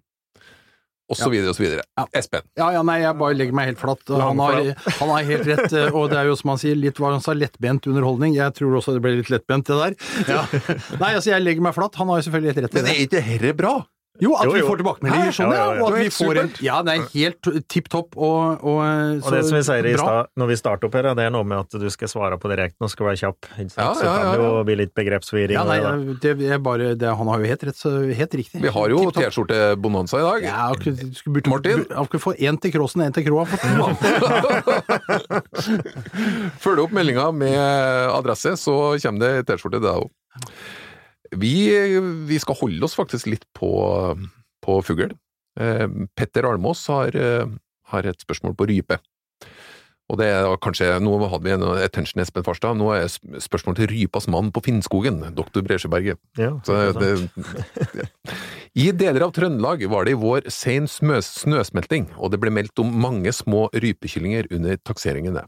Og så videre og så videre. Ja. Espen. Ja, ja, nei, jeg bare legger meg helt flatt. Han har, han har helt rett, eh, og det er jo som han sier, litt hva han sa, lettbent underholdning. Jeg tror også det ble litt lettbent, det der. Ja. Nei, altså, jeg legger meg flatt. Han har jo selvfølgelig helt rett i Men det. er ikke dette bra? Jo, at Jo, vi får tilbakemeldinger sånn, Ja, ja, ja, og at vi får en. Ja, det er helt tipp topp, og, og, Og det som vi sier i stad, når vi starter opp her, det er noe med at du skal svare på direkten og skal være kjapp. Ikke sant? Ja, Så ja, kan det jo bli litt begrepsforvirring. Ja, nei, det er bare, det, han har jo helt rett, så helt riktig. Vi har jo T-skjorte-bonanza i dag. Ja, skulle burde, Martin? Han skulle få én til Kråsen, én til Kroa. Følg opp meldinga med adresse, så kommer det T-skjorte til deg òg. Vi, vi skal holde oss faktisk litt på, på fugl. Eh, Petter Almås har, eh, har et spørsmål på rype. Og det er kanskje, Nå hadde vi en attention Espen Farstad, nå er spørsmålet spørsmål til rypas mann på Finnskogen, doktor Bresjeberget. Ja, det, I deler av Trøndelag var det i vår sen snøsmelting, og det ble meldt om mange små rypekyllinger under takseringene.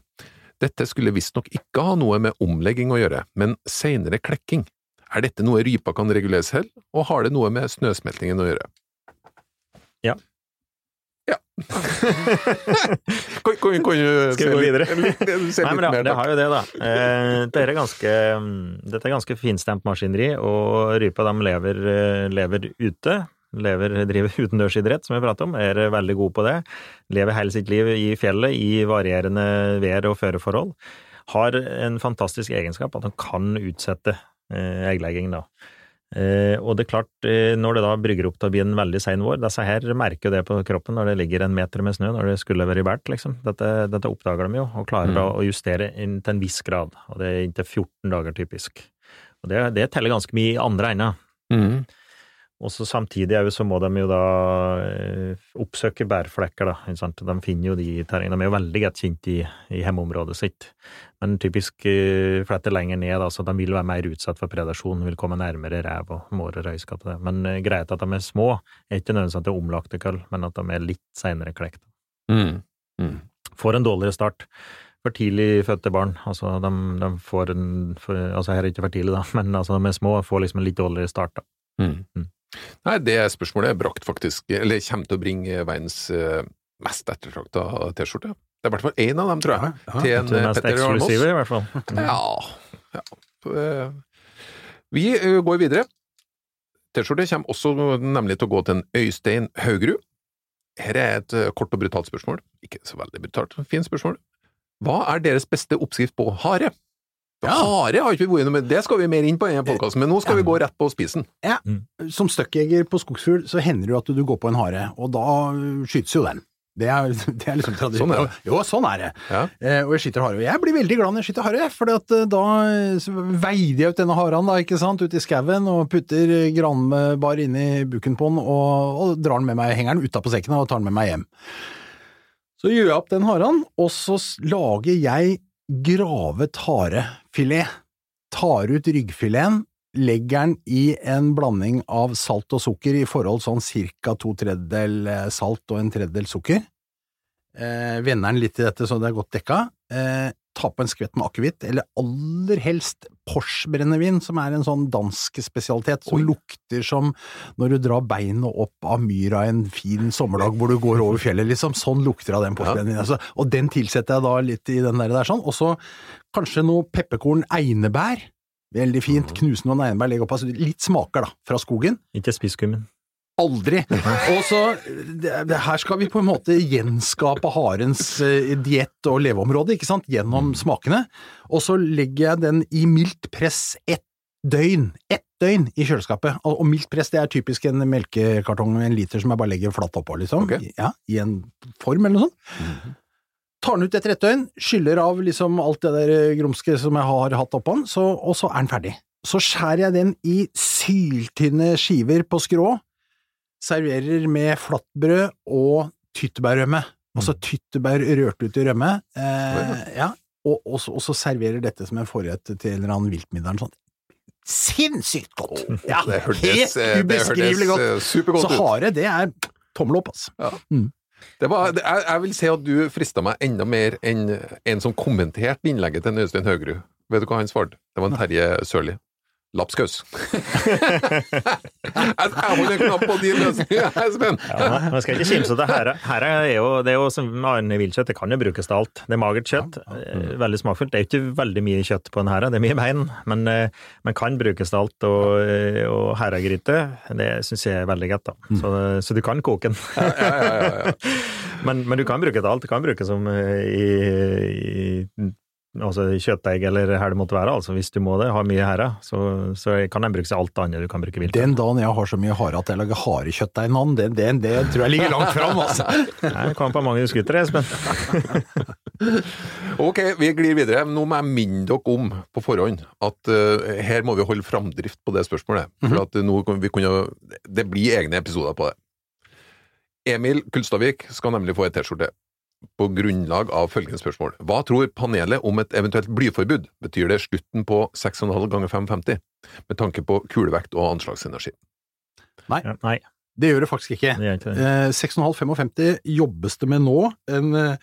Dette skulle visstnok ikke ha noe med omlegging å gjøre, men senere klekking. Er dette noe rypa kan regulere selv, og har det noe med snøsmeltingen å gjøre? Ja. Ja. kan, kan, kan, du Skal vi gå videre? Litt, Nei, men det, det har jo det, da. Eh, dette, er ganske, dette er ganske finstemt maskineri, og rypa de lever, eh, lever ute. Lever, driver utendørsidrett, som vi prater om, er veldig gode på det. Lever hele sitt liv i fjellet i varierende vær- og føreforhold. Har en fantastisk egenskap at han kan utsette egglegging, da. Eh, og det er klart, eh, når det da brygger opp til å bli en veldig sein vår Disse her merker jo det på kroppen når det ligger en meter med snø, når det skulle vært bært, liksom. Dette, dette oppdager de jo, og klarer da å justere inn til en viss grad. Og det er inntil 14 dager, typisk. Og det, det teller ganske mye i andre enden. Mhm. Og så samtidig er så må de jo da eh, oppsøke bærflekker, da. De finner jo de terrengene. De er jo veldig godt kjent i, i hjemmeområdet sitt. Men typisk eh, fletter lenger ned, da, så de vil være mer utsatt for predasjon, vil komme nærmere rev og mår og røyskatt. Men eh, greit at de er små, er ikke nødvendigvis at det er omlagte kull, men at de er litt seinere klekt. Mm. Mm. Får en dårligere start. For tidlig fødte barn, altså de, de får en for, Altså her er det ikke for tidlig, da, men altså de er små, og får liksom en litt dårligere start, da. Mm. Mm. Nei, det spørsmålet er brakt faktisk, eller kommer til å bringe verdens eh, mest ettertrakta T-skjorte. Det er i hvert fall én av dem, tror jeg. Ja, til en eh, mest Petter eksklusive, i hvert fall. Ja. ja. Eh, Vi går videre. T-skjorte kommer også nemlig til å gå til en Øystein Haugerud. Her er et kort og brutalt spørsmål. Ikke så veldig brutalt, fint spørsmål. Hva er deres beste oppskrift på hare? Ja. Hare har ikke vi vært innom, det skal vi mer inn på i denne podkasten, men nå skal vi gå rett på spisen. Som støkkjeger på skogsfugl så hender det jo at du går på en hare, og da skytes jo den. Det er, det er liksom tradisjon. Sånn. Jo, sånn er det. Ja. Eh, og jeg skyter hare. Og jeg blir veldig glad når jeg skyter hare, for da eh, veider jeg ut denne haren da, ikke sant, ut i skauen og putter granbar inni buken på den og, og drar den med meg, henger den utapå sekken og tar den med meg hjem. Så gjør jeg opp den haren, og så lager jeg gravet harefilet. Tar ut ryggfileten, legger den i en blanding av salt og sukker i forhold sånn cirka to tredjedel eh, salt og en tredjedel sukker. Eh, vender den litt i dette så det er godt dekka. Eh, ta på en skvett med akevitt, eller aller helst Porsche-brennevin, som er en sånn dansk spesialitet som Oi. lukter som når du drar beinet opp av myra en fin sommerdag hvor du går over fjellet, liksom. Sånn lukter det av den Porsche-brennevinen. Altså, og den tilsetter jeg da litt i den der, der sånn. Og så kanskje noe pepperkorn einebær. Veldig fint. Knuse noen einebær, legge opp altså litt smaker, da, fra skogen. Ikke spiss kummin. Aldri! Og så, her skal vi på en måte gjenskape harens eh, diett og leveområde, ikke sant, gjennom smakene. Og så legger jeg den i mildt press ett døgn. Ett døgn i kjøleskapet. Og, mildt press, det er typisk en melkekartong med en liter som jeg bare legger flatt oppå, liksom. Okay. Ja, I en form eller noe sånt. Tar den ut etter ett døgn, skyller av liksom alt det der grumske som jeg har hatt oppå den, så, og så er den ferdig. Så skjærer jeg den i syltynne skiver på skrå, serverer med flatbrød og tyttebærrømme. Altså tyttebær rørt ut i rømme. Eh, ja, og, og, så, og så serverer dette som en forrett til en eller annen viltmiddag. Sånn. Sinnssykt godt! Ja, Det hørtes, helt eh, ubeskrivelig godt. eh, supergodt Så hare, det er tommel opp, altså. Det var, det, jeg, jeg vil si at du frista meg enda mer enn en som kommenterte innlegget til Øystein Høgerud. Vet du hva han svarte? Det var en Terje Sørli. Lapskaus. jeg holder en knapp på din løsning, Espen? Ja, man skal ikke kimse det. Her, her er jo, det er jo som med viltkjøtt, det kan jo brukes til alt. Det er magert kjøtt, eh, veldig smakfullt. Det er jo ikke veldig mye kjøtt på den her, det er mye bein, men, eh, men kan brukes til alt. Og, eh, og herregryte, det syns jeg er veldig godt, da. Så, så du kan koke den. Ja, ja, ja, ja. Men, men du kan bruke det alt. Du kan bruke som i, i altså kjøttdeig eller her det måtte være. altså Hvis du må det, har mye herre, så, så kan den brukes til alt annet du kan bruke vilt. Den dagen jeg har så mye hare at jeg lager harekjøttdeig en annen, det, det, det tror jeg ligger langt fram, altså. Nei, Det kommer på mange skuter, Espen. Ok, vi glir videre. Nå må jeg minne dere om på forhånd at uh, her må vi holde framdrift på det spørsmålet. For at nå vi kunne, Det blir egne episoder på det. Emil Kulstavik skal nemlig få et T-skjorte på grunnlag av følgende spørsmål. Hva tror panelet om et eventuelt blyforbud? Betyr det slutten på 6,5 ganger 550 med tanke på kulevekt og anslagsenergi? Ja, nei, Det gjør det faktisk ikke. ikke. Eh, 6,5-55 jobbes det med nå. En, eh,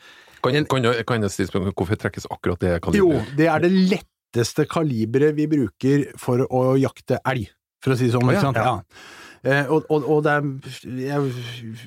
Kan, kan, jeg- kan jeg stille spørsmål hvorfor trekkes akkurat det jo, det er det letteste kaliberet vi bruker for å jakte elg, for å si det sånn. Ja, ikke sant? ja. Ja. Eh, og, og, og det er jeg,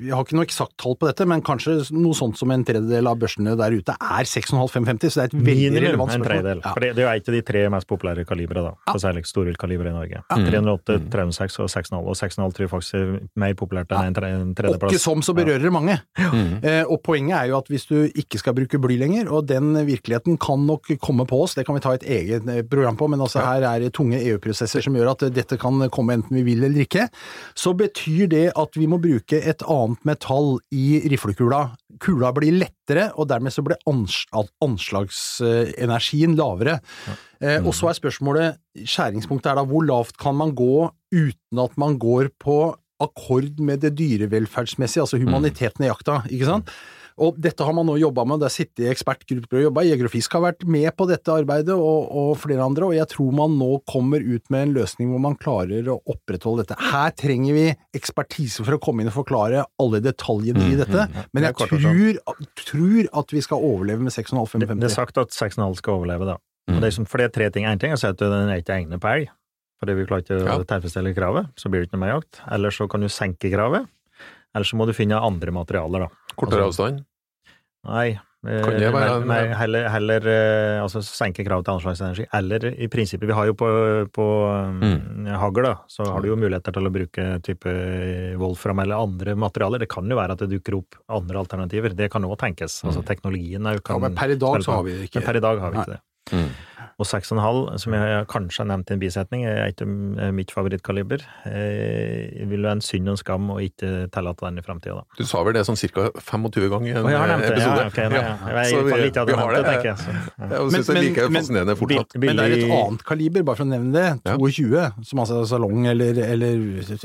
jeg har ikke noe eksakt tall på dette, men kanskje noe sånt som en tredjedel av børsene der ute er 6,5-550, så det er et veldig Minimum relevant en spørsmål. tredjedel. Ja. For det, det er jo et av de tre mest populære kalibre, da. For særlig storviltkalibre i Norge. Ja. 308, 306 og 6,5. Og 6,5 tror jeg faktisk er mer populært enn en, tre, en tredjeplass. ikke som så berører det mange. Mm. Eh, og poenget er jo at hvis du ikke skal bruke bly lenger, og den virkeligheten kan nok komme på oss, det kan vi ta et eget eh, program på, men altså her er det tunge EU-prosesser som gjør at dette kan komme enten vi vil eller ikke, så betyr det at vi må bruke et annet metall i riflekula. Kula blir lettere, og dermed så blir anslagsenergien lavere. Mm. og så er spørsmålet, skjæringspunktet er da hvor lavt kan man gå uten at man går på akkord med det dyrevelferdsmessige, altså humaniteten i jakta, ikke sant? Og dette har man nå jobba med, det har sittet i ekspertgrupper og jobba, Jeger og Fisk har vært med på dette arbeidet, og, og flere andre, og jeg tror man nå kommer ut med en løsning hvor man klarer å opprettholde dette. Her trenger vi ekspertise for å komme inn og forklare alle detaljene i dette, men Det er jeg tror, tror at vi skal overleve med Det, det er sagt at 6,5 skal overleve, da. Mm. Og det er, som, for det er tre ting. Én ting er å si at den er ikke egnet på elg, fordi vi klarer ikke å Ja. tilfredsstille kravet. Så blir det ikke noe mer jakt. Eller så kan du senke kravet. Eller så må du finne andre materialer, da. Kortere Altså, avstand? Nei. eh, Kan være en- men- men heller, heller eh, altså senke kravet til anslagsenergi. Eller i prinsippet, vi har jo på, på Mm. um, hagl, da, så har du jo muligheter til å bruke type Wolfram eller andre materialer. Det kan jo være at det dukker opp andre alternativer. Det kan òg tenkes. Altså teknologien er jo Mm. Ja, men per i dag så har vi det ikke. Men per i dag har vi ikke det. Mm. Og 6,5, som jeg kanskje har nevnt i en bisetning, er ikke eh, mitt favorittkaliber. Eh, Det vil være en synd og en skam å ikke tillate den i framtida, da. Du sa vel det sånn ca. 25 ganger i en Å, jeg har nevnt det. episode? Ja, okay, nei, ja. Jeg Så er vi- har det. tenker jeg. Så, ja. Jeg Men- syns det er like men- men- fascinerende fortsatt. Men det er et annet kaliber, bare for å nevne det. Ja. 22, som altså er salong eller, eller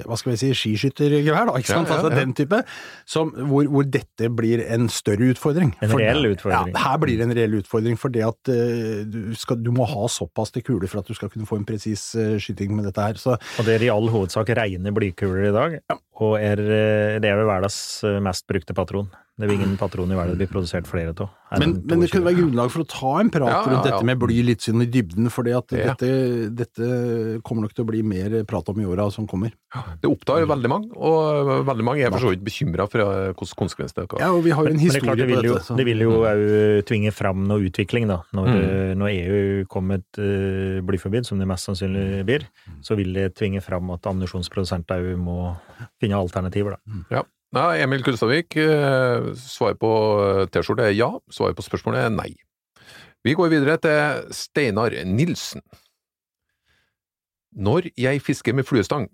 hva skal vi si, skiskyttergevær, da, ikke sant? Ja, ja, Altså den type, som, hvor, hvor dette blir en større utfordring. En reell utfordring. Ja, her blir det en reell utfordring, for det at uh, du, skal, du må ha såpass til kuler for at du skal kunne få en presis eh, skyting med dette her. Så Og det er i all hovedsak rene blykuler i dag, og er, eh, det er vel verdens eh, mest brukte patron. Det vil ingen patroner i verden det blir produsert flere av. Men, men det kunne være grunnlag for å ta en prat Ja, ja, rundt ja. dette med bly litt sånn i dybden, for Ja. dette, dette kommer nok til å bli mer prat om i åra som kommer. Det opptar veldig mange, og veldig mange er for så vidt bekymra for hvilke konsekvenser det kan Ja, og vi har jo en Men det klart, det på jo, dette. det vil jo òg tvinge fram noe utvikling, da. Når, Mm. eh, når EU kommer med et uh, blyforbud, som det mest sannsynlig blir, så vil det tvinge fram at ammunisjonsprodusenter òg må finne alternativer, da. Ja, Emil Kulstavik, svar svaret på T-skjorte er ja, svaret på spørsmålet er nei. Vi går videre til Steinar Nilsen. Når jeg fisker med fluestang,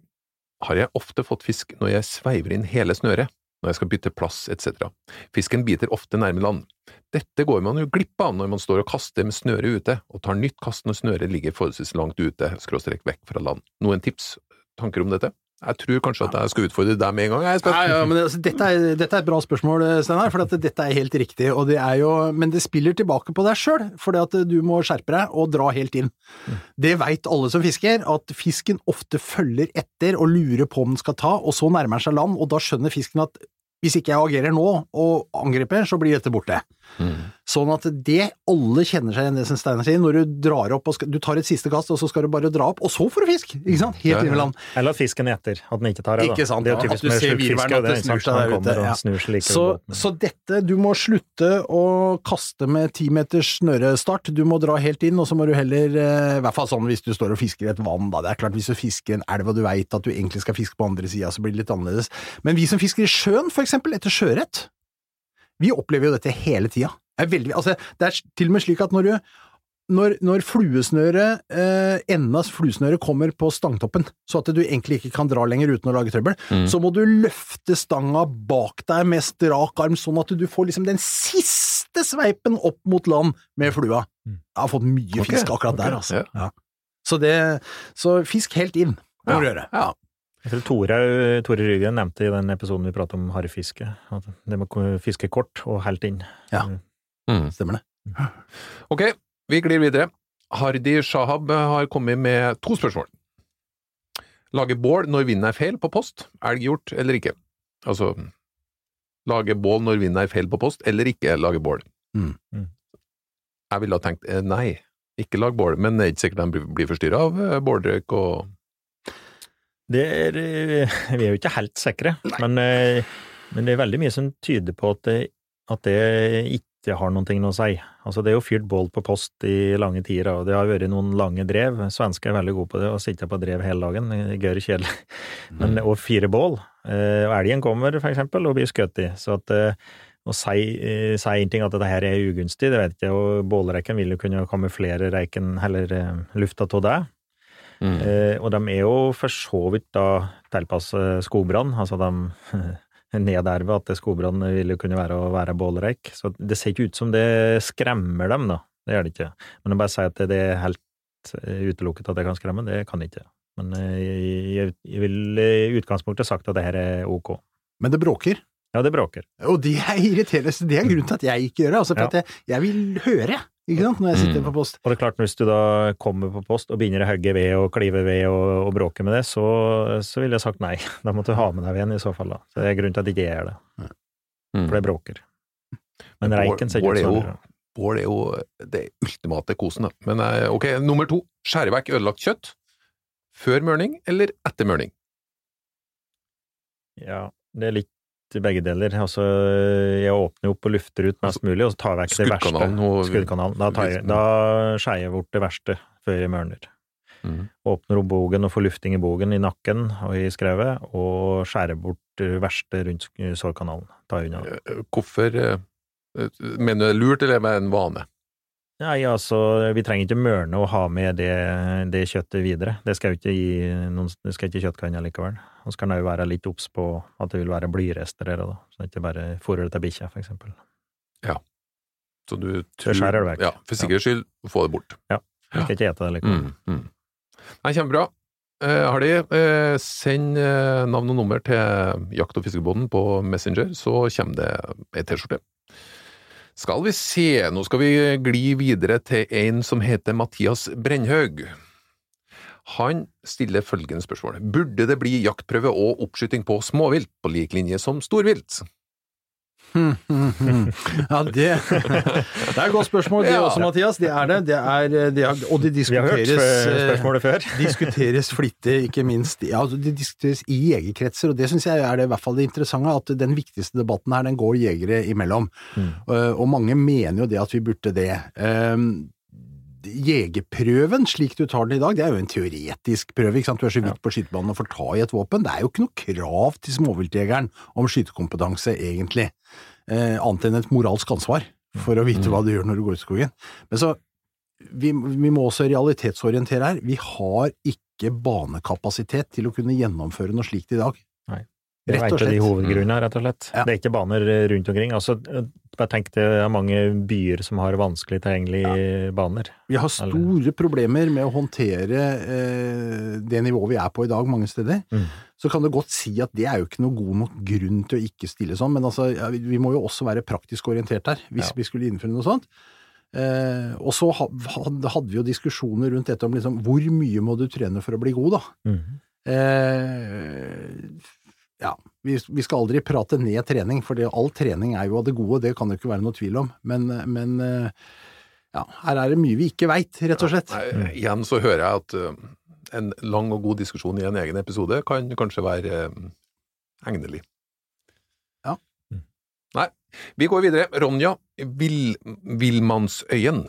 har jeg ofte fått fisk når jeg sveiver inn hele snøret, når jeg skal bytte plass etc. Fisken biter ofte nærme land. Dette går man jo glipp av når man står og kaster med snøret ute, og tar nytt kast når snøret ligger forholdsvis langt ute, skråstrek vekk fra land. Noen tips, tanker om dette? Jeg tror kanskje at jeg skal utfordre deg med en gang, jeg, Espen. Ja, men altså, dette, er, dette er et bra spørsmål, Steinar, for dette er helt riktig. Det er jo, men det spiller tilbake på deg sjøl, for du må skjerpe deg og dra helt inn. Det veit alle som fisker, at fisken ofte følger etter og lurer på om den skal ta, og så nærmer den seg land, og da skjønner fisken at hvis ikke jeg agerer nå og angriper, så blir dette borte. Sånn at det alle kjenner seg igjen det som Steinar sier, når du drar opp og skal, du tar et siste kast, og så skal du bare dra opp, og så får du fisk! Ikke sant? Helt Ja, ja. inn i land. Eller at fisken eter, at den ikke tar det. da. Ikke sant, Det er jo at du ser virvelen, at det snur seg der ute, ja. snur seg like Så, så dette, du må slutte å kaste med ti meters snørestart, du må dra helt inn, og så må du heller, eh, i hvert fall sånn hvis du står og fisker i et vann, da, det er klart hvis du fisker en elv og du veit at du egentlig skal fiske på andre sida, så blir det litt annerledes. Men vi som fisker i sjøen, for eksempel, etter sjøørret, vi opplever jo dette hele tida. Det er, veldig, altså, det er til og med slik at når du når, når fluesnøret, eh, enden av fluesnøret kommer på stangtoppen, så at du egentlig ikke kan dra lenger uten å lage trøbbel, Mm. så må du løfte stanga bak deg med strak arm, sånn at du får liksom den siste sveipen opp mot land med flua. Mm. Jeg har fått mye okay, fisk akkurat okay, der, altså. ja. Ja. Så, det, så fisk helt inn, må du gjøre. Ja. Jeg tror Tore, Tore Ryggen nevnte i den episoden vi pratet om harrfiske, at det må fiske kort og helt inn. Ja. Mm. Stemmer det. Ok, vi glir videre. Hardi Shahab har kommet med to spørsmål. Lage bål når vinden er feil på post, elg gjort eller ikke? Altså, lage bål når vinden er feil på post, eller ikke lage bål? Mm. Mm. Jeg ville ha tenkt eh, nei, ikke lag bål, men det er ikke sikkert de blir- blir forstyrra av båldrøyk og Det er, eh, vi er jo ikke helt sikre, men, eh, men det er veldig mye som tyder på at det, at det ikke har noen ting å si. Altså, det er jo fyrt bål på post i lange tider, og det har vært noen lange drev. Svensker er veldig gode på det, å sitte på drev hele dagen. Og kjedelig. Men, og fire bål. Eh, Og elgen kommer, for eksempel, og blir skutt i. Så at å si, si en ting at dette her er ugunstig, det vet jeg, og bålreiken vil jo kunne kamuflere reiken, eller lufta av det. Mm. Eh, og de er jo for så vidt da tilpasset skogbrann, altså de nederver at det skogbrann ville kunne være å være bålreik. Så det ser ikke ut som det skremmer dem, da. Det gjør det ikke. Men å bare si at det er helt eh, utelukket at det kan skremme, det kan det ikke. Men eh, jeg, jeg vil i utgangspunktet sagt at det her er ok. Men det bråker. Ja, det bråker. Og det er irriterende, det er grunnen til at jeg ikke gjør det. Altså, for Ja. at jeg, jeg vil høre, ikke sant, når jeg sitter Mm. på post. Og det er klart, hvis du da kommer på post og begynner å hogge ved og klive ved og, og bråke med det, så, så ville jeg sagt nei. Da måtte du ha med deg veden i så fall, da. Så det er grunnen til at jeg ikke gjør det. Mm. For det bråker. Men Men reiken ser ikke ut bål er som jo- Bål er jo det ultimate kosen, da. Men eh, ok, nummer to. Skjære vekk ødelagt kjøtt. Før mørning eller etter mørning? Ja, det er litt begge deler. Altså, jeg åpner opp og lufter ut mest mulig, og så tar jeg vekk det verste. Skuddkanalen og Skuddkanalen. Da, tar jeg, da skeier jeg bort det verste før jeg mørner. Mm. Åpner opp bogen og får lufting i bogen, i nakken og i skrevet, og skjærer bort det verste rundt sårkanalen. Tar unna. Eh, Hvorfor eh, eh, Mener du det er lurt, eller er det en vane? Nei, altså, vi trenger ikke mørne og ha med det, det kjøttet videre. Det skal jo ikke gi noen, det skal ikke kjøttkanna likevel. Og så kan det jo være litt obs på at det vil være blyrester her, da. Så det ikke bare fôrer det til bikkja, for eksempel. Ja. Så du Så skjærer det vekk. Ja, for sikkerhets skyld, få det bort. Ja. Jeg skal ikke ete det likevel. Mm, mm. Nei, kjempebra. Eh, Hardy, eh, send eh, navn og nummer til Jakt- og fiskebåten på Messenger, så kommer det ei T-skjorte. Skal vi se, nå skal vi gli videre til en som heter Mathias Brennhaug. Han stiller følgende spørsmål. Burde det bli jaktprøve og oppskyting på småvilt på lik linje som storvilt? Ja, det, det er et godt spørsmål, det Ja. også, Mathias. Det er det. det, er, det er, og det Vi har hørt diskuteres eh, spørsmålet før. diskuteres flittig, ikke minst. Ja, altså, det diskuteres i jegerkretser, og det syns jeg er det, i hvert fall det interessante, at den viktigste debatten her, den går jegere imellom. Uh, og mange mener jo det at vi burde det. Um, Jegerprøven, slik du tar den i dag, det er jo en teoretisk prøve. ikke sant? Du er så vidt på skytebanen og får ta i et våpen. Det er jo ikke noe krav til småviltjegeren om skytekompetanse, egentlig. Eh, annet enn et moralsk ansvar for å vite hva du gjør når du går ut i skogen. Men så vi, vi må også realitetsorientere her. Vi har ikke banekapasitet til å kunne gjennomføre noe slikt i dag. Det er en av de hovedgrunnene, rett og slett. Ja. Det er ikke baner rundt omkring. Altså, bare tenk det er mange byer som har vanskelig tilgjengelige baner. Vi har store problemer med å håndtere eh, det nivået vi er på i dag mange steder. Mm. Så kan du godt si at det er jo ikke noe god nok grunn til å ikke stille sånn, men altså, ja, vi- vi må jo også være praktisk orientert her, hvis Ja. vi skulle innføre noe sånt. Eh, og så hadde vi jo diskusjoner rundt dette om liksom, hvor mye må du trene for å bli god, da? Eh, ja, vi, vi skal aldri prate ned trening, for det, all trening er jo av det gode, det kan det ikke være noe tvil om. Men, men eh, ja, her er det mye vi ikke veit, rett og slett. Nei, Igjen så hører jeg at uh, en lang og god diskusjon i en egen episode kan kanskje være uh, egnelig. Ja. Nei, vi går videre. Ronja Vil Villmannsøyen.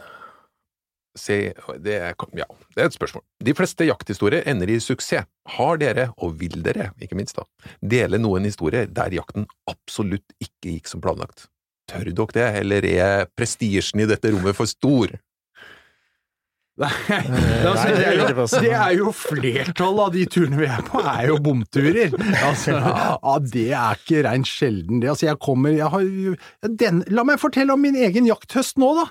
Se, det er, ja, det er et spørsmål. De fleste jakthistorier ender i suksess. Har dere, og vil dere, ikke minst da, dele noen historier der jakten absolutt ikke gikk som planlagt? Tør dere det, eller er prestisjen i dette rommet for stor? Nei, altså, det, er jo, det er jo flertallet av de turene vi er på, er jo bomturer. Altså, ja, det er ikke reint sjelden, det. Altså, jeg kommer jeg har, den, La meg fortelle om min egen jakthøst nå, da.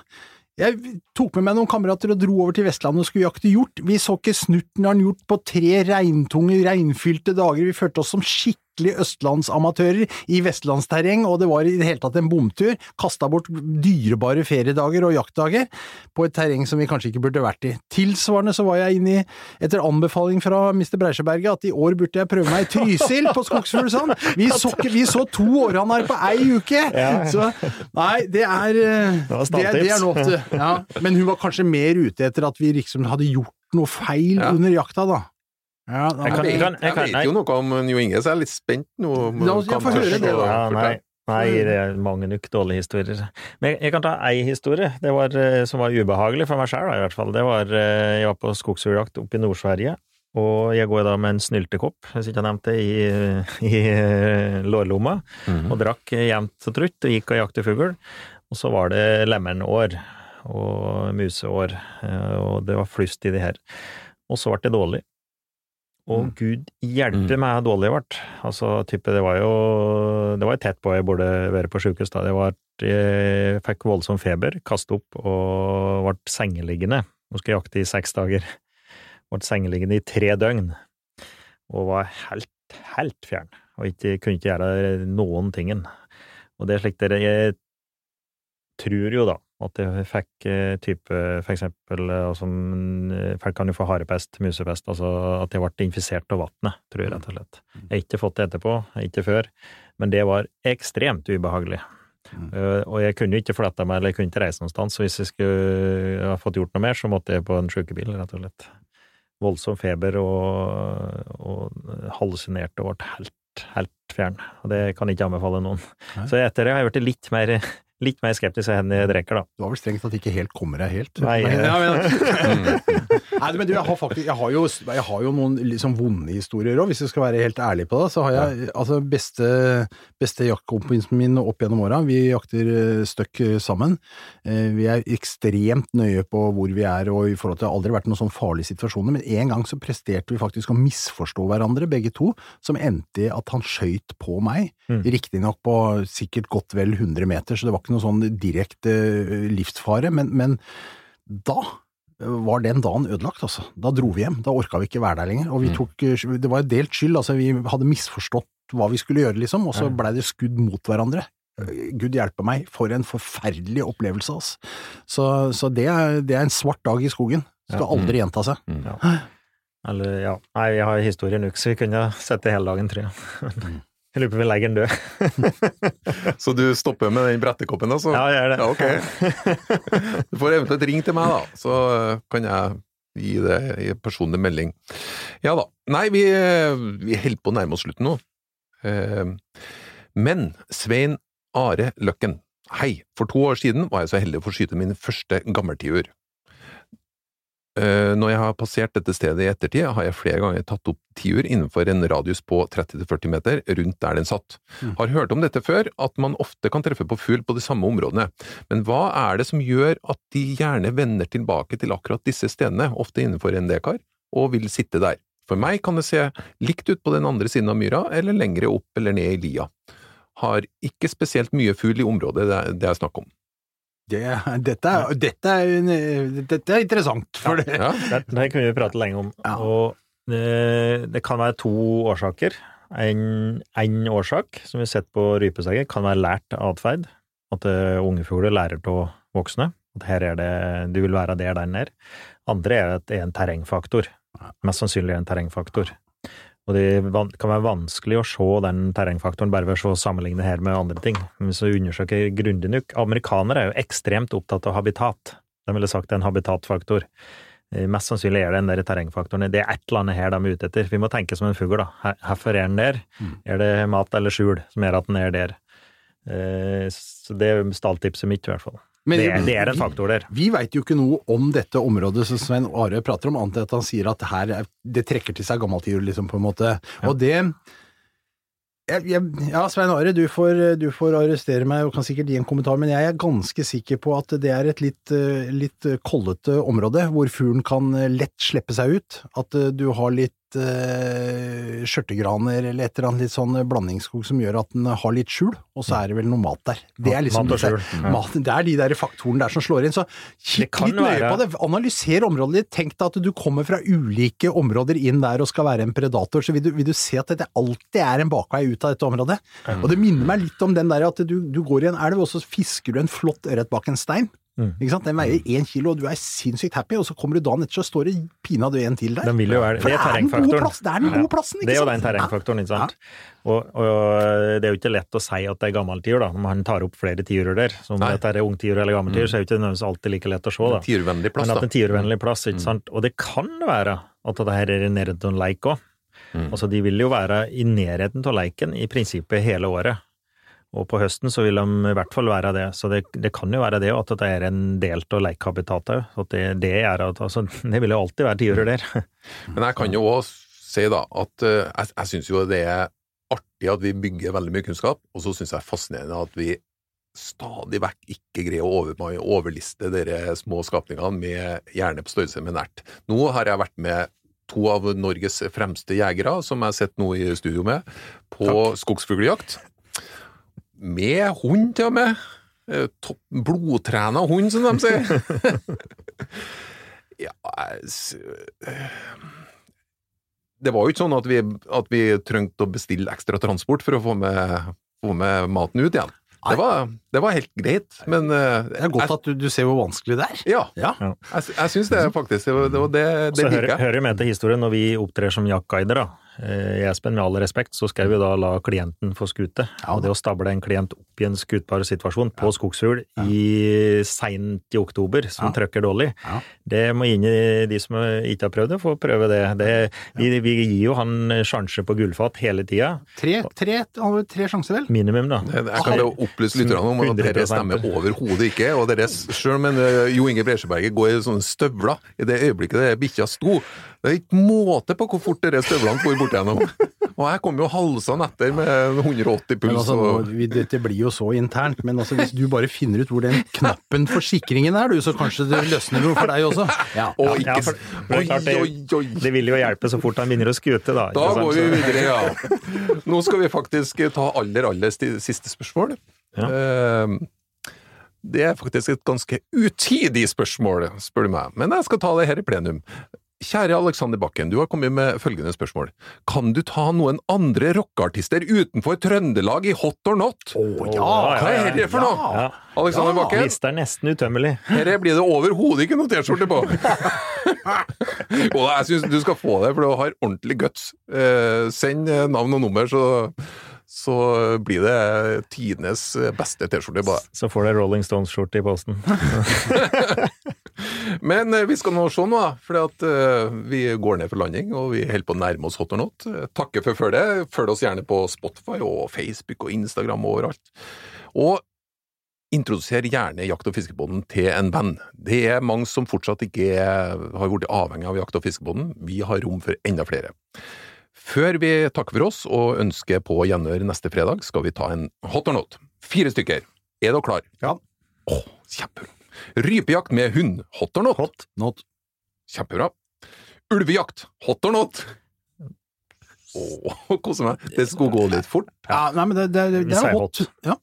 Jeg tok med meg noen kamerater og dro over til Vestlandet og skulle jakte hjort. Vi så ikke snurten av en hjort på tre regntunge, regnfylte dager. Vi følte oss som skikkelig østlandsamatører i vestlandsterreng, og det var i det hele tatt en bomtur. Kasta bort dyrebare feriedager og jaktdager på et terreng som vi kanskje ikke burde vært i. Tilsvarende så var jeg inne i, etter anbefaling fra Mr. Breisjeberget, at i år burde jeg prøve meg i Trysil på Skogsfuglsand. Vi vi så to århanar på ei uke! Så nei, det er eh, det, det er lov til. Ja. Men hun var kanskje mer ute etter at vi liksom hadde gjort noe feil Ja. under jakta, da. Ja, da Jeg kan- Jeg, jeg kan- jeg vet jo noe om Jo Inge, så jeg er litt spent nå. La oss- få høre det, da. Ja, nei, nei, det er mange nok dårlige historier. Men jeg, jeg kan ta ei historie det var, eh, som var ubehagelig for meg sjøl, i hvert fall. Det var eh, Jeg var på skogsfugljakt oppe i Nord-Sverige, og jeg går da med en snyltekopp, hvis ikke jeg nevnte det, i, i eh, lårlomma, og drakk jevnt og trutt, og gikk og jakte fugl. Og så var det lemenår og museår, og det var flust i de her. Og så ble det dårlig. Og gud hjelpe meg hvor dårlig det ble. Altså, type, det var jo Det var tett på jeg burde være på sjukehus da. Det var, jeg fikk voldsom feber, kastet opp og ble sengeliggende. Nå skal jeg jakte i seks dager. Ble sengeliggende i tre døgn. Og var helt, helt fjern. Og ikke, kunne ikke gjøre noen tingen. Og det er slik dere Jeg tror jo da at jeg fikk eh, type for eksempel eh, altså, mm, Folk kan jo få harepest, musepest, altså at jeg ble infisert av vannet, tror jeg rett og slett. Jeg har ikke fått det etterpå, ikke før, men det var ekstremt ubehagelig. Eh, og jeg kunne ikke flytta meg, eller jeg kunne ikke reise noe sted, så hvis jeg skulle ha fått gjort noe mer, så måtte jeg på en sykebil, rett og slett. Voldsom feber og, og hallusinerte og ble helt, helt fjern. Og det kan jeg ikke anbefale noen. Nei. Så etter det har jeg blitt litt mer, litt mer skeptisk enn jeg Drecker, da. Du har vel strengt tatt ikke helt kommer deg helt? Nei, ja, men, Nei, men du, jeg har faktisk Jeg har jo, jeg har jo noen liksom vonde historier òg, hvis jeg skal være helt ærlig på det. Så har jeg altså beste, beste jaktkompisen min opp gjennom åra, vi jakter eh, støkk eh, sammen. Eh, Vi er ekstremt nøye på hvor vi er og i forhold til Det har aldri vært noen sånn farlige situasjoner, men en gang så presterte vi faktisk å misforstå hverandre, begge to, som endte i at han skøyt på meg. Mm. Riktignok på sikkert godt vel 100 meter, så det var ikke noe sånn direkte eh, livsfare, men, men da var den dagen ødelagt, altså. Da dro vi hjem. Da orka vi ikke være der lenger. Og vi Mm. tok eh, Det var delt skyld, altså. Vi hadde misforstått hva vi skulle gjøre, liksom, og så blei det skudd mot hverandre. Gud hjelpe meg, for en forferdelig opplevelse, altså. Så, så det, er, det er en svart dag i skogen. Skal aldri gjenta seg. Eller, ja. Nei, vi har historien nok, så vi kunne sett det hele dagen, tror jeg. Jeg lurer på om vi legger den død. Så du stopper med den brettekoppen, altså? Ja, jeg gjør det. Ja, ok. Du får eventuelt ringe til meg, da, så kan jeg gi det i personlig melding. Ja da. Nei, vi, vi holder på å nærme oss slutten nå. Eh, Men Svein Are Løkken, hei. For to år siden var jeg så heldig å få skyte min første gammeltiur. Eh, Når jeg har passert dette stedet i ettertid, har jeg flere ganger tatt opp tiur innenfor en radius på 30–40 meter rundt der den satt. Har hørt om dette før, at man ofte kan treffe på fugl på de samme områdene, men hva er det som gjør at de gjerne vender tilbake til akkurat disse stedene, ofte innenfor en dekar, og vil sitte der? For meg kan det se likt ut på den andre siden av myra, eller lengre opp eller ned i lia. Har ikke spesielt mye fugl i området det det er snakk om. Det, dette, er, dette, er, dette er interessant, for det Ja, Det, det kunne vi prate lenge om. Ja. Og det, det kan være to årsaker. En, en årsak, som vi har sett på rypesegger, kan være lært atferd. At eh, unge fugler lærer av voksne. At her er det Du vil være der den er. Andre er at det er en terrengfaktor. Mest sannsynlig er det en terrengfaktor. Og det kan være vanskelig å se den terrengfaktoren bare ved å sammenligne her med andre ting. Men hvis du undersøker grundig nok Amerikanere er jo ekstremt opptatt av habitat. De ville sagt det er en habitatfaktor. Eh, Mest sannsynlig er det den der terrengfaktoren. Det er et eller annet her de er ute etter. Vi må tenke som en fugl, da. Hvorfor er den der? Er det mat eller skjul som gjør at den er der? Eh, Så det er stalltipset mitt, i hvert fall. Men- det, det er en faktor der. Vi veit jo ikke noe om dette området som Svein Are prater om, annet enn at han sier at her er, det trekker til seg gammeltider, liksom, på en måte. Og det jeg, jeg, Ja, Svein Are, du får, du får arrestere meg og kan sikkert gi en kommentar, men jeg er ganske sikker på at det er et litt, eh, litt kollete område, hvor fuglen kan lett slippe seg ut. At eh, du har litt uh, skjørtegraner eller et eller annet litt sånn blandingsskog som gjør at den har litt skjul, og så er det vel noe mat der. Det er liksom skjul, ja. mat, det er de der faktorene der som slår inn. Så kikk litt nøye være- på det, analyser området ditt. Tenk deg at du kommer fra ulike områder inn der og skal være en predator, så vil du, vil du se at det alltid er en bakvei ut av dette området. Og det minner meg litt om den der at du, du går i en elv, og så fisker du en flott ørret bak en stein. Mm. Ikke sant? Den veier én kilo, og du er sinnssykt happy, og så kommer du dagen etter, så står det pinadø en til der. Den vil jo være, For det er det er den gode terrengfaktoren. plass- det er den gode plassen, ikke Det er jo den terrengfaktoren, ikke sant. Ja. Og, og det er jo ikke lett å si at det er gammeltiur, da, når man tar opp flere tiurer der. Så om Nei. dette er ungtiur eller gammeltiur, så er det ikke nødvendigvis alltid like lett å se, da. Tiervennlig plass, Men at da. en tiurvennlig plass, ikke sant. Og det kan være at det her er nærheten av en leik òg. Altså, de vil jo være i nærheten av leiken i prinsippet hele året. Og på høsten så vil de i hvert fall være det. Så det, det kan jo være det at det er en del av leikhabitatet òg. Det, det er altså, Det vil jo alltid være tiurer der. Men jeg kan jo òg si da at eh, jeg, jeg syns jo det er artig at vi bygger veldig mye kunnskap, og så syns jeg det er fascinerende at vi stadig vekk ikke greier å over, overliste dere små skapningene med hjerne på størrelse med en ert. Nå har jeg vært med to av Norges fremste jegere, som jeg sitter nå i studio med, på skogsfugljakt. Med hund, til og med. Eh, Blodtrena hund, som de sier. ja, det var jo ikke sånn at vi, at vi trengte å bestille ekstra transport for å få med, få med maten ut igjen. Det var, det var helt greit, men eh, Det er godt at du, du ser hvor vanskelig det er. Ja, Ja. jeg, jeg syns det faktisk. Det, det, var det, det liker jeg. hører jo med til historien når vi opptrer som jaktguider, da. Eh, I Espen, med all respekt, så skal vi da la klienten få skute. Ja. Og det å stable en klient opp i en skutbar situasjon på skogsfugl i seint i oktober, som Ja. trøkker dårlig, Ja. det må inn i de som ikke har prøvd det, få prøve det. det vi, vi gir jo han sjanse på gullfat hele tida. Tre, tre, tre sjanser, vel? Minimum, da. Jeg kan jo opplyse lytterne om at dere stemmer overhodet ikke. og deres, Selv om eh, Jo Inge Bresjeberget går i sånne støvler i det øyeblikket det bikkja sto, det er ikke måte på hvor fort de støvlene går bort gjennom. Og jeg kom jo halsende etter med 180 puls. altså, og... dette blir jo så internt, men altså, hvis du bare finner ut hvor den knappen for sikringen er, du, så kanskje det løsner noe for deg også. Ja. Og Ja, ikke for, for det klart, Oi, oi, oi! det, det vil jo hjelpe så fort han begynner å skute, da. Da går vi videre, ja. Nå skal vi faktisk ta aller, aller siste spørsmål. Ja. Eh, Det er faktisk et ganske utidig spørsmål, spør du meg, men jeg skal ta det her i plenum. Kjære Alexander Bakken, du har kommet med følgende spørsmål. Kan du ta noen andre rockeartister utenfor Trøndelag i hot or not? Å ja! Hva er det for noe? Ja. Alexander Ja. Bakken, Lista er nesten utømmelig. her blir det overhodet ikke noe T-skjorte på! og jeg syns du skal få det, for du har ordentlig guts. Eh, send eh, navn og nummer, så, så blir det tidenes beste T-skjorte på deg. Så får du Rolling Stones-skjorte i posten. Men eh, vi skal nå se nå, for at, eh, vi går ned for landing, og vi holder på å nærme oss hot or not. Eh, Takker for følget. Følg oss gjerne på Spotify og Facebook og Instagram og overalt. Og introduser gjerne Jakt- og fiskebåten til en venn. Det er mange som fortsatt ikke har blitt avhengig av Jakt- og fiskebåten. Vi har rom for enda flere. Før vi takker for oss og ønsker på gjenhør neste fredag, skal vi ta en hot or not. Fire stykker. Er dere klar? Ja. Åh, kjempebra. Rypejakt med hund. Hot or not? Hot. Not. Kjempebra. Ulvejakt. Hot or not? Åh, kose meg. Det skulle gå litt fort. Ja, nei, men det, det, det, det er hot. hot. Ja.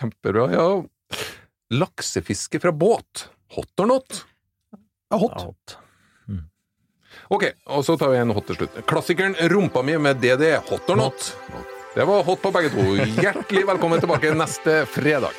Kjempebra, ja. Laksefiske fra båt. Hot or not? Ja, hot. Alt. Ok, og så tar vi en hot til slutt. Klassikeren Rumpa mi med DD. Hot or not? Det var hot på begge to. Hjertelig velkommen tilbake neste fredag.